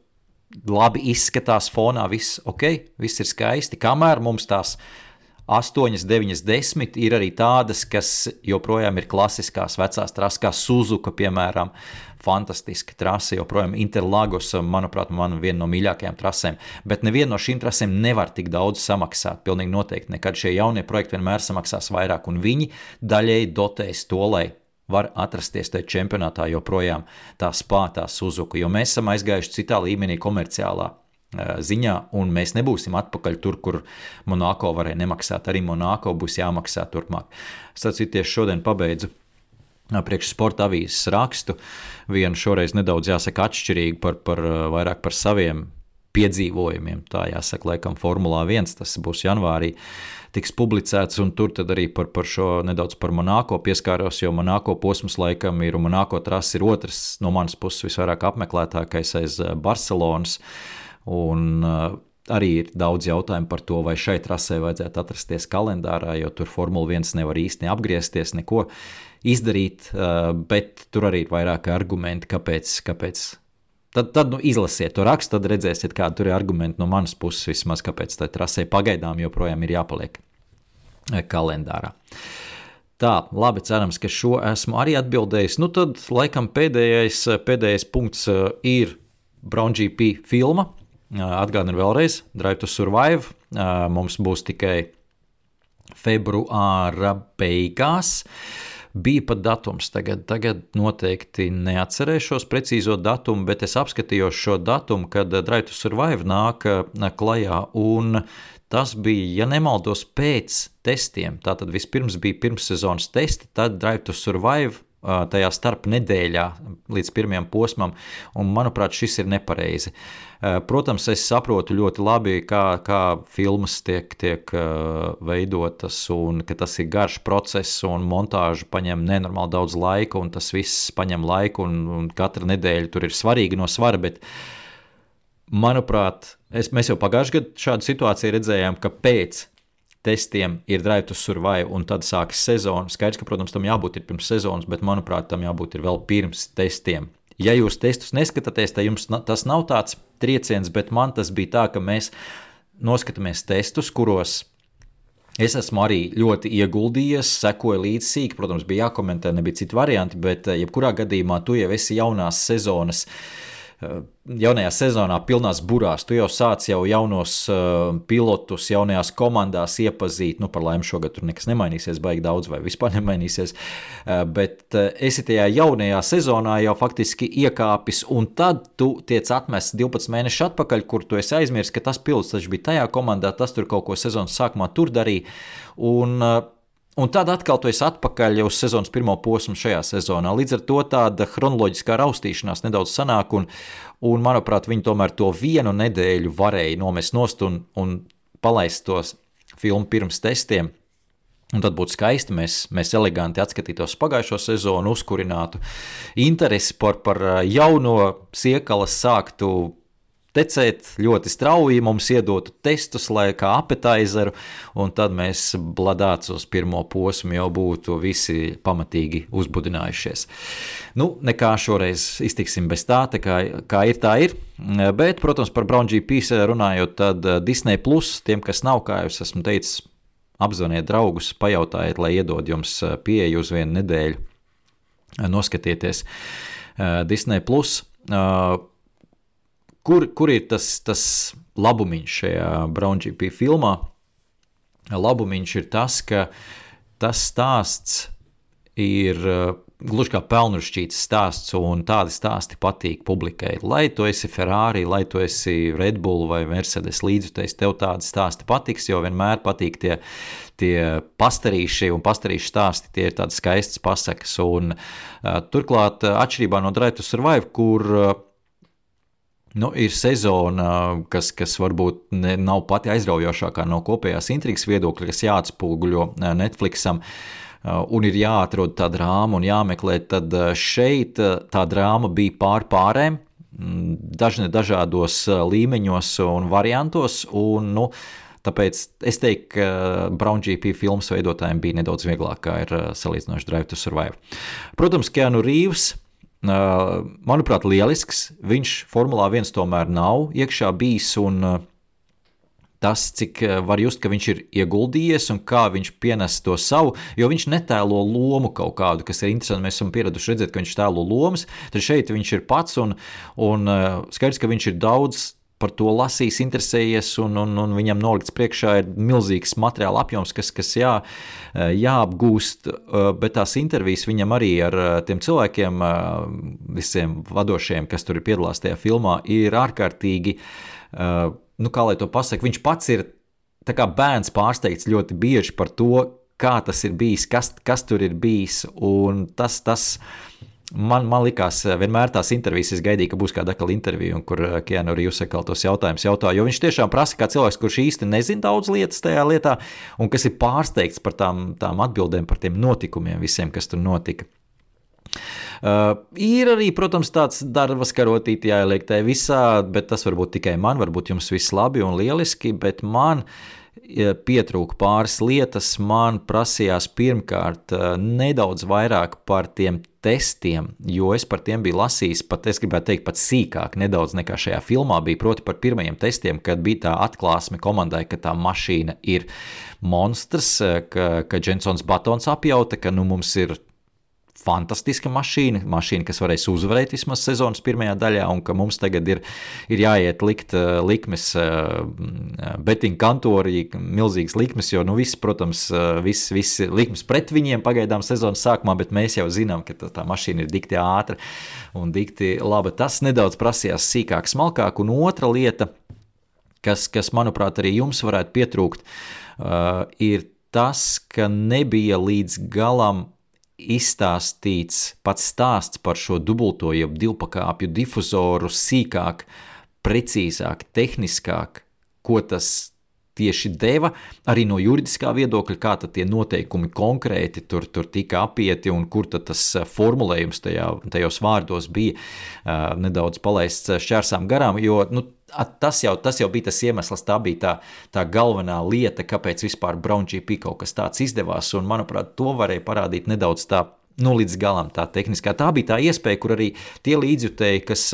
Labi izskatās fonā, viss ok, viss ir skaisti. Kamēr mums tās 8, 9, 10 ir arī tādas, kas joprojām ir klasiskās vecās trases, kā Suzuka, piemēram. Fantastiska trase, joprojām Interlagos, manuprāt, man viena no mīļākajām trasēm. Bet neviena no šīm trasēm nevar tik daudz samaksāt. Pilnīgi noteikti nekad šie jaunie projekti vienmēr samaksās vairāk, un viņi daļēji dotēs to, lai var atrasties tajā čempionātā joprojām tā spātā Suzuka, jo mēs esam aizgājuši citā līmenī komerciālā ziņā, un mēs nebūsim atpakaļ tur, kur Monako varēja nemaksāt. Arī Monako būs jāmaksā turpmāk. Sacīties šodien pabeidzu priekš sporta avīzes rakstu. Vienu šoreiz nedaudz jāsaka atšķirīgi par, par vairāk par saviem piedzīvojumiem. Tā jāsaka, laikam, Formulā 1 tas būs janvārī. Tiks publicēts, un tur arī par, par šo nedaudz par Monako pieskāros, jo Monako posms laikam ir, un Monako trases ir otrs no manas puses visvairāk apmeklētākais aiz Barcelonas. Uh, Un, uh, Arī ir daudz jautājumu par to, vai šai trasē vajadzētu atrasties kalendārā, jo tur Formula 1 nevar īsti apgriezties, neko izdarīt, uh, bet tur arī ir vairāki argumenti, kāpēc. kāpēc Tad, tad nu, izlasiet to rakstu, tad redzēsiet, kāda tur ir argumenti no manas puses, vismaz kāpēc tā trasē pagaidām joprojām ir jāpaliek uh, kalendārā. Tā, labi, cerams, ka šo esmu arī atbildējis. Nu, tad, laikam, pēdējais, pēdējais punkts ir Brown GP filma. Atgādinu vēlreiz, Drive to Survive. Mums būs tikai februāra beigās. Bija pat datums, tagad, tagad noteikti neatcerēšos precīzo datumu, bet es apskatījos šo datumu, kad Drive to Survive nāk klajā. Tas bija, ja nemaldos, pēc testiem. Tātad vispirms bija pirmssezonas testi, tad Drive to Survive tajā starp nedēļā līdz pirmajam posmam, un manuprāt, šis ir nepareizi. Protams, es saprotu ļoti labi, kā, kā filmas tiek, tiek veidotas, un ka tas ir garš process, un montāža paņem nenormāli daudz laika, un tas viss paņem laiku, un, un katra nedēļa tur ir svarīga no svara. Bet, manuprāt, es, mēs jau pagājušajā gadā šādu situāciju redzējām, ka pēc testiem ir Drive to Survive, un tad sākas sezona. Skaidrs, ka, protams, tam jābūt pirms sezonas, bet, manuprāt, tam jābūt vēl pirms testiem. Ja jūs testus neskatāties, tad jums tas nav tāds trieciens, bet man tas bija tā, ka mēs noskatāmies testus, kuros Es esmu arī ļoti ieguldījies, sekoju līdzi sīk. Protams, bija jākomentē, nebija citi varianti, bet jebkurā gadījumā tu jau esi jaunās sezonas uh, Eh, jaunajā sezonā pilnās burās. Tu jau sāc jau jaunos uh, pilotus, jaunajās komandās iepazīt. Nu, par laimi šogad tur nekas nemainīsies, baigi daudz vai vispār nemainīsies. Uh, bet uh, esi tajā jaunajā sezonā jau faktiski iekāpis, un tad tu tiec atmests 12 mēnešus atpakaļ, kur tu esi aizmirsis, ka tas pilots taču bija tajā komandā, tas tur kaut ko sezonas sākumā tur darīja. Un, uh, Un tad atkal tu esi atpakaļ uz sezonas pirmo posmu šajā sezonā. Līdz ar to tāda chronoloģiskā raustīšanās nedaudz sanāk, un, un manuprāt, viņi tomēr to vienu nedēļu varēja nomest nost un, un palaist tos filmu pirms testiem. Un tad būtu skaisti, mēs, mēs eleganti atskatītos pagājušo sezonu, uzkurinātu interesi par, par jauno siekalas, sāktu tecēt ļoti strauji, mums iedotu testus, lai kā apetaizeru, un tad mēs bladāts uz pirmo posmu jau būtu visi pamatīgi uzbudinājušies. Nu, nekā šoreiz iztiksim bez tā, tā kā, kā ir, tā ir. Bet, protams, par Brown GP runājot, tad Disney Plus tiem, kas nav, kā jau esmu teicis, apzvaniet draugus, pajautājiet, lai iedod jums pieeju uz vienu nedēļu. Noskatieties Disney Plus Kur, kur ir tas, tas labumiņš šajā Brown GP filmā? Labumiņš ir tas, ka tas stāsts ir uh, gluži kā pelnušķīts stāsts, un tādi stāsti patīk publikai. Lai tu esi Ferrari, lai tu esi Red Bull vai Mercedes līdzutējs, tev tādi stāsti patiks, jo vienmēr patīk tie, tie pastarīši un pastarīši stāsti, tie ir tādi skaistas pasakas. Un, uh, turklāt, atšķirībā no Drive to Survive, kur uh, Nu, ir sezona, kas, kas varbūt ne, nav pati aizraujošākā no kopējās intrigas viedokļa, kas jāatspoguļo eh, Netflixam. Eh, un ir jāatrod tā drāma un jāmeklē. Tad eh, šeit tā drāma bija pār pārēm, mm, dažne dažādos līmeņos un variantos. Un, nu, Tāpēc es teiktu, ka Brown GP filmas veidotājiem bija nedaudz vieglāk, kā ir salīdzinoši Drive to Survive. Protams, Keanu Reeves manuprāt, lielisks. Viņš Formulā 1 tomēr nav iekšā bijis. Un, Tas, cik var just, ka viņš ir ieguldījies un kā viņš pienes to savu, jo viņš netēlo lomu kaut kādu, kas ir interesanti. Mēs esam pieraduši redzēt, ka viņš tēlo lomas, tad šeit viņš ir pats un, un skaidrs, ka viņš ir daudz par to lasījis, interesējies, un, un, un viņam nolikts priekšā ir milzīgs materiāla apjoms, kas, kas jā, jāapgūst. Bet tās intervijas viņam arī ar tiem cilvēkiem, visiem vadošiem, kas tur ir piedalās tajā filmā, ir ārkārtīgi, nu, kā lai to pasakā, viņš pats ir bērns pārsteigts ļoti bieži par to, kā tas ir bijis, kas, kas tur ir bijis. Un tas, tas, Man, man likās, eh, vienmēr tās intervijas, es gaidīju, ka būs kāda akla intervija, kur eh, Kienu Rīvs atkal tos jautājumus jautā. Jo viņš tiešām prasa, kā cilvēks, kurš īsti nezina daudz lietas tajā lietā, un kas ir pārsteigts par tām, tām atbildēm, par tiem notikumiem, visiem, kas tur notika. Uh, ir arī, protams, tāds darbs, karotīte jāieliek tajā visā, bet tas varbūt tikai man, varbūt jums viss labi un lieliski, bet man pietrūka pāris lietas. Man prasījās pirmkārt nedaudz vairāk par tiem testiem, jo es par tiem biju lasījis pat, es gribētu teikt, pat sīkāk nedaudz nekā šajā filmā bija. Proti par pirmajiem testiem, kad bija tā atklāsme komandai, ka tā mašīna ir monstrs, ka, ka Jensons Batons apjauta, ka nu mums ir fantastiska mašīna, mašīna, kas varēs uzvarēt vismaz sezonas pirmajā daļā, un ka mums tagad ir, ir jāiet likt uh, likmes, uh, betting kantori, milzīgas likmes, jo, nu, viss, protams, uh, viss, viss likmes pret viņiem pagaidām sezonas sākumā, bet mēs jau zinām, ka tā, tā mašīna ir dikti ātra un dikti laba. Tas nedaudz prasījās sīkāk, smalkāk, un otra lieta, kas, kas manuprāt, arī jums varētu pietrūkt, ir tas, ka nebija līdz galam izstāstīts pats stāsts par šo dubulto, jeb divpakāpju difuzoru sīkāk, precīzāk, tehniskāk, ko tas tieši deva, arī no juridiskā viedokļa, kā tie noteikumi konkrēti tur, tur tika apieti un kur tas eh, formulējums tajā, tajos vārdos bija uh, nedaudz palaists šķērsām garām, jo nu, tas jau, tas jau bija tas iemesls, tā bija tā, tā galvenā lieta, kāpēc vispār Brown GP kaut kas tāds izdevās. Un, manuprāt, to varēja parādīt nedaudz tā, nu, līdz galam tā tehniskā. Tā bija tā iespēja, kur arī tie līdzjutēji, kas,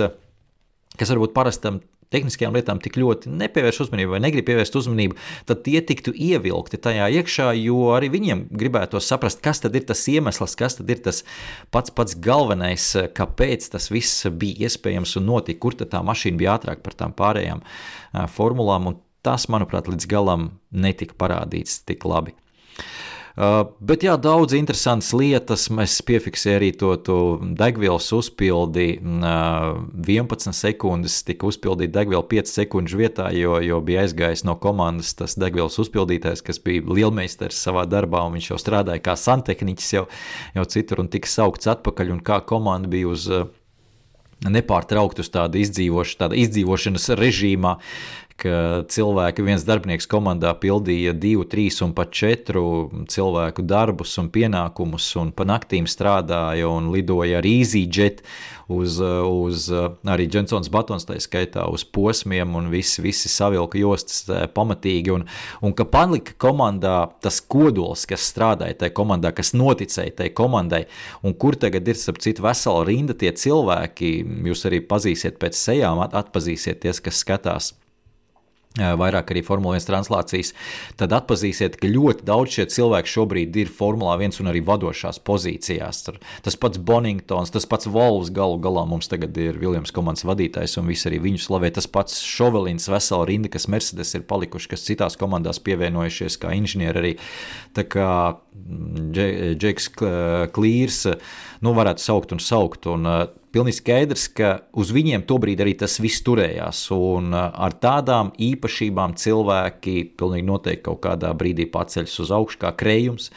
kas varbūt parastam tehniskajām lietām tik ļoti nepievērš uzmanību vai negrib pievērst uzmanību, tad tie tiktu ievilkti tajā iekšā, jo arī viņiem gribētu saprast, kas tad ir tas iemesls, kas tad ir tas pats pats galvenais, kāpēc tas viss bija iespējams un notika, kur tā mašīna bija ātrāk par tām pārējām formulām. Tas, manuprāt, līdz galam netika parādīts tik labi. Uh, bet jā, daudz interesantas lietas. Mēs piefiksējām arī to, to degvielas uzpildi. Uh, 11 sekundes tika uzpildīta degviela 5 sekundžu vietā, jo, jo bija aizgājis no komandas tas degvielas uzpildītājs, kas bija lielmeistars savā darbā, un viņš jau strādāja kā santehniķis jau, jau citur un tika saukts atpakaļ, un kā komanda bija uz uh, nepārtraukt uz tādu tāda izdzīvošanas režīmā, ka cilvēki, viens darbinieks komandā pildīja divu, trīs un pat četru cilvēku darbus un pienākumus, un pa naktīm strādāja un lidoja ar EasyJet uz, uz arī Jensons Batons, tā skaitā uz posmiem, un visi, visi savilka jostas eh, pamatīgi, un, un ka palika komandā tas kodols, kas strādāja tajā komandā, kas noticēja tajā komandai, un kur tagad ir, starp citu, vesela rinda tie cilvēki, jūs arī pazīsiet pēc sejām, atpazīsiet ties, kas skatās vairāk arī Formule 1 translācijas, tad atpazīsiet, ka ļoti daudz šie cilvēki šobrīd ir Formula 1 un arī vadošās pozīcijās. Tas pats Boningtons, tas pats Volvs galu galā mums tagad ir Viljams komandas vadītājs un visi arī viņu slavē. Tas pats Šovelins, vesela rinda, kas Mercedes ir palikuši, kas citās komandās pievienojušies kā inženieri arī. Tā kā mm, Džeks Klīrs, nu varētu saukt un saukt. Un, pilnīgi skaidrs, ka uz viņiem tobrīd arī tas viss turējās. Un uh, ar tādām īpašībām cilvēki pilnīgi noteikti kaut kādā brīdī paceļas uz augšu, kā krējums,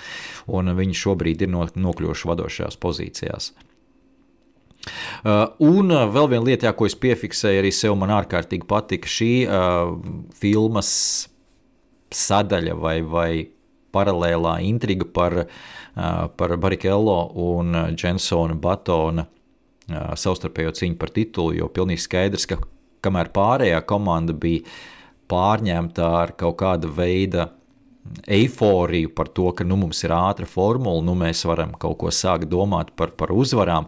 un viņi šobrīd ir nokļuvuši vadošajās pozīcijās. Uh, un uh, vēl viena lieta, jā, ko es piefiksēju, arī sev man ārkārtīgi patika šī uh, filmas sadaļa vai, vai paralēlā intriga par, uh, par Barikello un Jensona Batona savstarpējo cīņu par titulu, jo pilnīgi skaidrs, ka kamēr pārējā komanda bija pārņemta ar kaut kāda veida eiforiju par to, ka nu, mums ir ātra formula, nu, mēs varam kaut ko sākt domāt par, par uzvarām,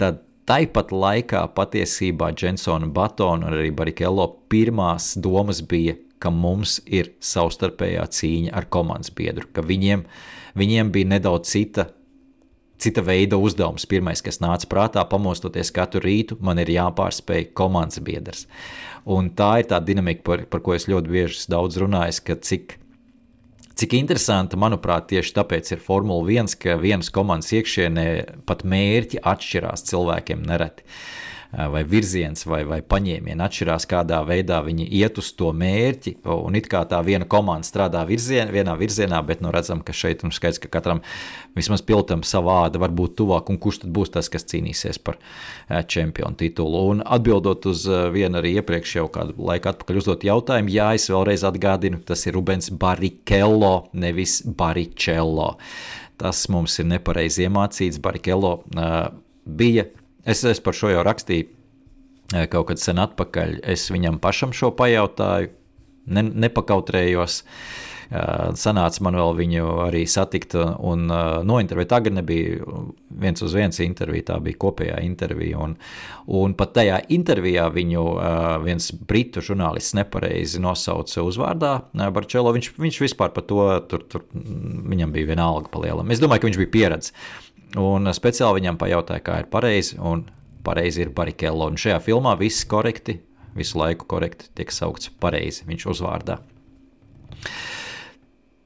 tad Tāpat laikā patiesībā Jensona Batona un arī Barikelo pirmās domas bija, ka mums ir savstarpējā cīņa ar komandas biedru, ka viņiem, viņiem bija nedaudz cita cita veida uzdevums. Pirmais, kas nāca prātā, pamostoties katru rītu, man ir jāpārspēj komandas biedrs. Un tā ir tā dinamika, par, par ko es ļoti bieži daudz runāju, ka cik, cik interesanti, manuprāt, tieši tāpēc ir Formula 1, ka vienas komandas iekšienē pat mērķi atšķirās cilvēkiem nereti. Uh, vai virziens vai, vai paņēmieni atšķirās, kādā veidā viņi iet uz to mērķi. Un it kā tā viena komanda strādā virzien, vienā virzienā, bet nu, redzam, ka šeit ir skaidrs, ka katram vismaz piltam savāda var būt tuvāk, un kurš tad būs tas, kas cīnīsies par čempionu titulu. Un atbildot uz vienu arī iepriekš jau kādu laiku atpakaļ uzdot jautājumu, jā, es vēlreiz atgādinu, tas ir Rubens Barikello, nevis Baricello. Tas mums ir nepareizi iemācīts. Barikello uh, bija Es, es par šo jau rakstīju eh, kaut kad sen atpakaļ. Es viņam pašam šo pajautāju, ne, nepakautrējos. Uh, sanāca man vēl viņu arī satikt un uh, nointervēt. Tā gan nebija viens uz viens intervija, tā bija kopējā intervija. Un, un pat tajā intervijā viņu viens britu žurnālists nepareizi nosauca uzvārdā Barčelo. Viņš, viņš vispār par to, tur, tur viņam bija viena alga palielam. Es domāju, ka viņš bija pieredzējis. Un speciāli viņam pajautāja, kā ir pareizi, un pareizi ir Barikello. Un šajā filmā viss korekti, visu laiku korekti tiek saukts pareizi viņš uzvārdā.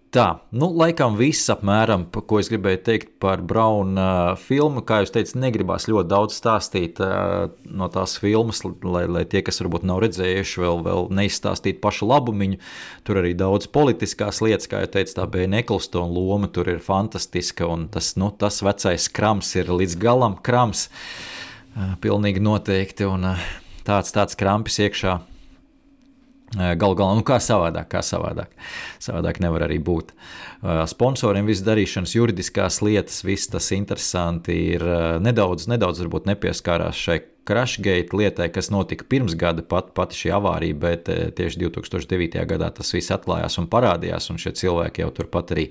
Tā, nu, laikam viss apmēram, ko es gribēju teikt par Brauna uh, filmu. Kā jūs teicat, negribās ļoti daudz stāstīt uh, no tās filmas, lai, lai tie, kas varbūt nav redzējuši, vēl, vēl neizstāstītu pašu labumu. Tur arī daudz politiskās lietas, kā jau teicu, tā bija Neklstona loma, tur ir fantastiska, un tas, nu, tas vecais krams ir līdz galam krams. Uh, pilnīgi noteikti, un tāds, tāds krampis iekšā Galu galā, nu kā savādāk, kā savādāk. Savādāk nevar arī būt. Sponsoriem viss darīšanas, juridiskās lietas, viss tas interesanti ir nedaudz, nedaudz varbūt nepieskārās šai Crashgate lietai, kas notika pirms gada, pat, pati šī avārija, bet eh, tieši 2009. gadā tas viss atklājās un parādījās, un šie cilvēki jau turpat arī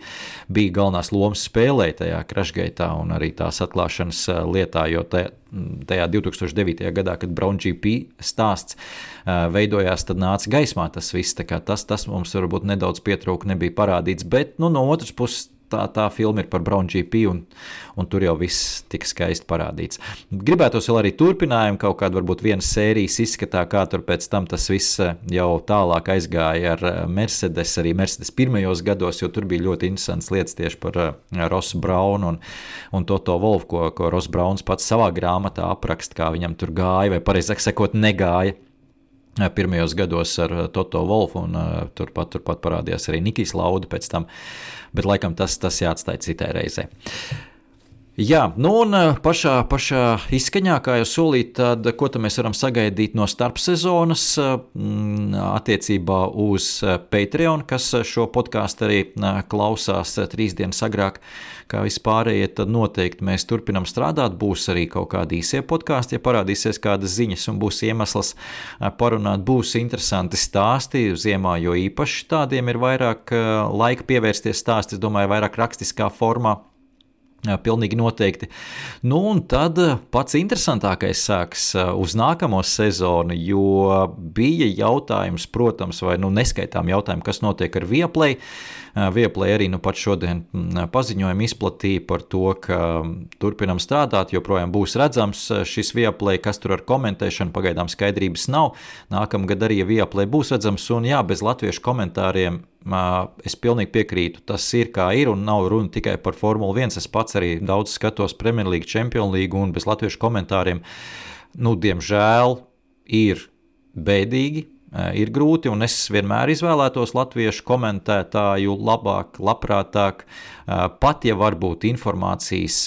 bija galvenās lomas spēlēja tajā Crashgate un arī tās atklāšanas eh, lietā, jo te, tajā 2009. gadā, kad Brown GP stāsts eh, veidojās, tad nāca gaismā tas viss. Tas, tas mums varbūt nedaudz pietrūka, nebija parādīts, bet nu, no otras puses tā, tā filma ir par Brown GP, un, un tur jau viss tika skaisti parādīts. Gribētos vēl arī turpinājumu, kaut kādu varbūt vienas sērijas izskatā, kā tur pēc tam tas viss eh, jau tālāk aizgāja ar eh, Mercedes, arī Mercedes pirmajos gados, jo tur bija ļoti interesants lietas tieši par uh, Rosu Braunu un, un Toto Wolfu, ko, ko Ross Brauns pats savā grāmatā apraksta, kā viņam tur gāja, vai pareizāk sakot, negāja pirmajos gados ar Toto Wolfu, un uh, turpat, turpat parādījās arī Nikijs Lauda pēc tam. Bet laikam tas, tas jāatstāj citai reizei. Jā, nu un eh, pašā, pašā izskaņā, kā jau solīt, tad ko tad mēs varam sagaidīt no starpsezonas mm, attiecībā uz eh, Patreon, kas šo podkāstu arī eh, klausās trīs dienas agrāk kā vispārējie, tad noteikti mēs turpinam strādāt. Būs arī kaut kādi īsie podkāsti, ja parādīsies kādas ziņas un būs iemesls parunāt. Būs interesanti stāsti ziemā, jo īpaši tādiem ir vairāk laika pievērsties stāstiem, es domāju, vairāk rakstiskā formā. Pilnīgi noteikti. Nu, un tad pats interesantākais sāks uz nākamo sezonu, jo bija jautājums, protams, vai nu neskaitām jautājumu, kas notiek ar Vieplay. Vieplay arī nu pat šodien paziņojumu izplatīja par to, ka turpinam strādāt, joprojām būs redzams šis Vieplay, kas tur ar komentēšanu pagaidām skaidrības nav. Nākamgad arī Vieplay būs redzams, un jā, bez latviešu komentāriem Es pilnīgi piekrītu. Tas ir kā ir, un nav runa tikai par Formuli 1. Es pats arī daudz skatos Premjerlīgu, Champions League un bez latviešu komentāriem. Nu, diemžēl ir bēdīgi, ir grūti, un es vienmēr izvēlētos latviešu komentētāju labāk, labprātāk, pat ja varbūt informācijas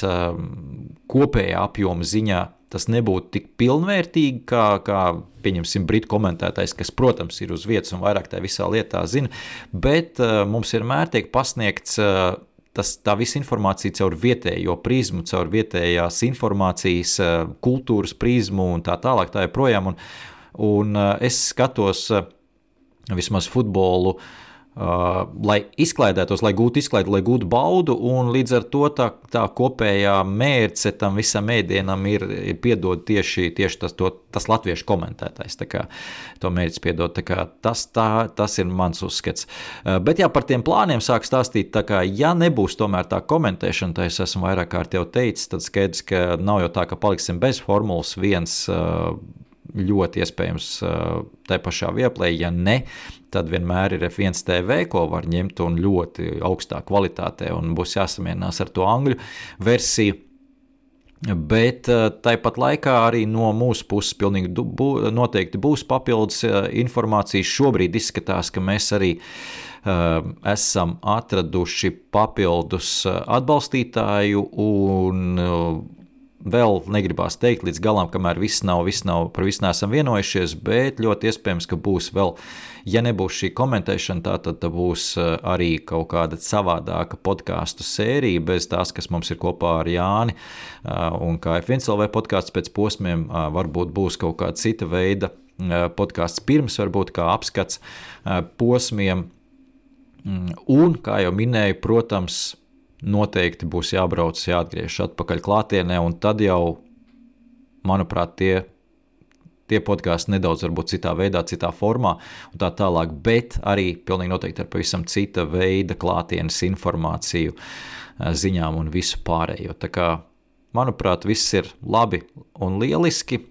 kopējā apjoma ziņā tas nebūtu tik pilnvērtīgi, kā, kā pieņemsim, britu komentētājs, kas, protams, ir uz vietas un vairāk tajā visā lietā zina, bet uh, mums vienmēr tiek pasniegts. Uh, Tas, tā visa informācija caur vietējo prizmu, caur vietējās informācijas, uh, kultūras prizmu un tā tālāk. Tā joprojām. Un, un uh, es skatos uh, vismaz futbolu uh, Uh, lai izklaidētos, lai gūtu izklaidi, lai gūtu baudu, un līdz ar to tā, tā kopējā mērce tam visam mēdienam ir, ir piedot tieši, tieši tas, to, tas latviešu komentētājs. Kā, to mērķis piedot, kā, tas, tā, tas ir mans uzskats. Uh, bet jā, par tiem plāniem sāk stāstīt, tā kā, ja nebūs tomēr tā komentēšana, tā es esmu vairāk kārt jau teicis, tad skaidrs, ka nav jau tā, ka paliksim bez formulas viens. Uh, ļoti iespējams tā pašā vieplē. Ja ne, tad vienmēr ir F1 TV, ko var ņemt un ļoti augstā kvalitātē, un būs jāsamierinās ar to angļu versiju. Bet tāpat laikā arī no mūsu puses pilnīgi bū, noteikti būs papildus informācija. Šobrīd izskatās, ka mēs arī uh, esam atraduši papildus atbalstītāju un uh, vēl negribās teikt līdz galam, kamēr viss nav, viss nav par visu nesam vienojušies, bet ļoti iespējams, ka būs vēl, ja nebūs šī komentēšana, tā tad būs eh, arī kaut kāda savādāka podkāstu sērija, bez tās, kas mums ir kopā ar Jāni. Eh, un kā F1LV podkāsts pēc posmiem, eh, varbūt būs kaut kāda cita veida podkāsts pirms, varbūt kā apskats posmiem. Mm, un, kā jau minēju, protams, noteikti būs jābrauc, jāatgriežas atpakaļ klātienē, un tad jau, manuprāt, tie, tie podkāsti nedaudz varbūt citā veidā, citā formā un tā tālāk, bet arī pilnīgi noteikti ar pavisam cita veida klātienes informāciju, eh, ziņām un visu pārējo. Tā kā, manuprāt, viss ir labi un lieliski.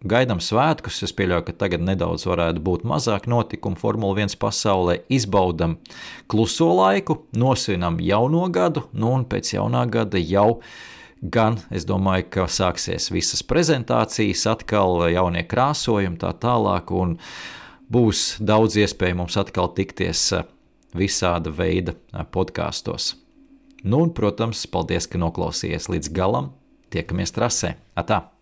Eh, Gaidām svētkus, es pieļauju, ka tagad nedaudz varētu būt mazāk notikumu Formule 1 pasaulē. Izbaudam kluso laiku, nosvinam jauno gadu, nu un pēc jaunā gada jau gan es domāju, ka sāksies visas prezentācijas, atkal jaunie krāsojumi, tā tālāk, un būs daudz iespēju mums atkal tikties visāda veida podkāstos. Nu, un, protams, paldies, ka noklausījāties līdz galam. Tiekamies trasē! Atā!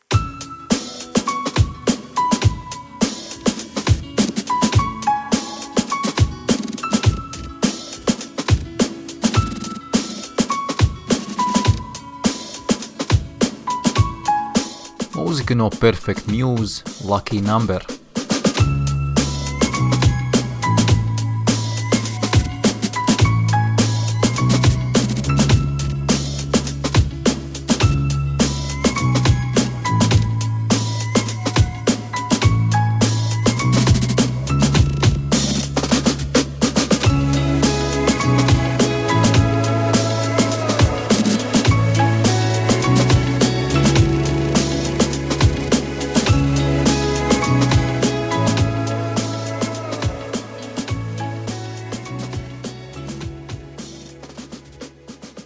Mūzika no Perfect Muse, Lucky Number.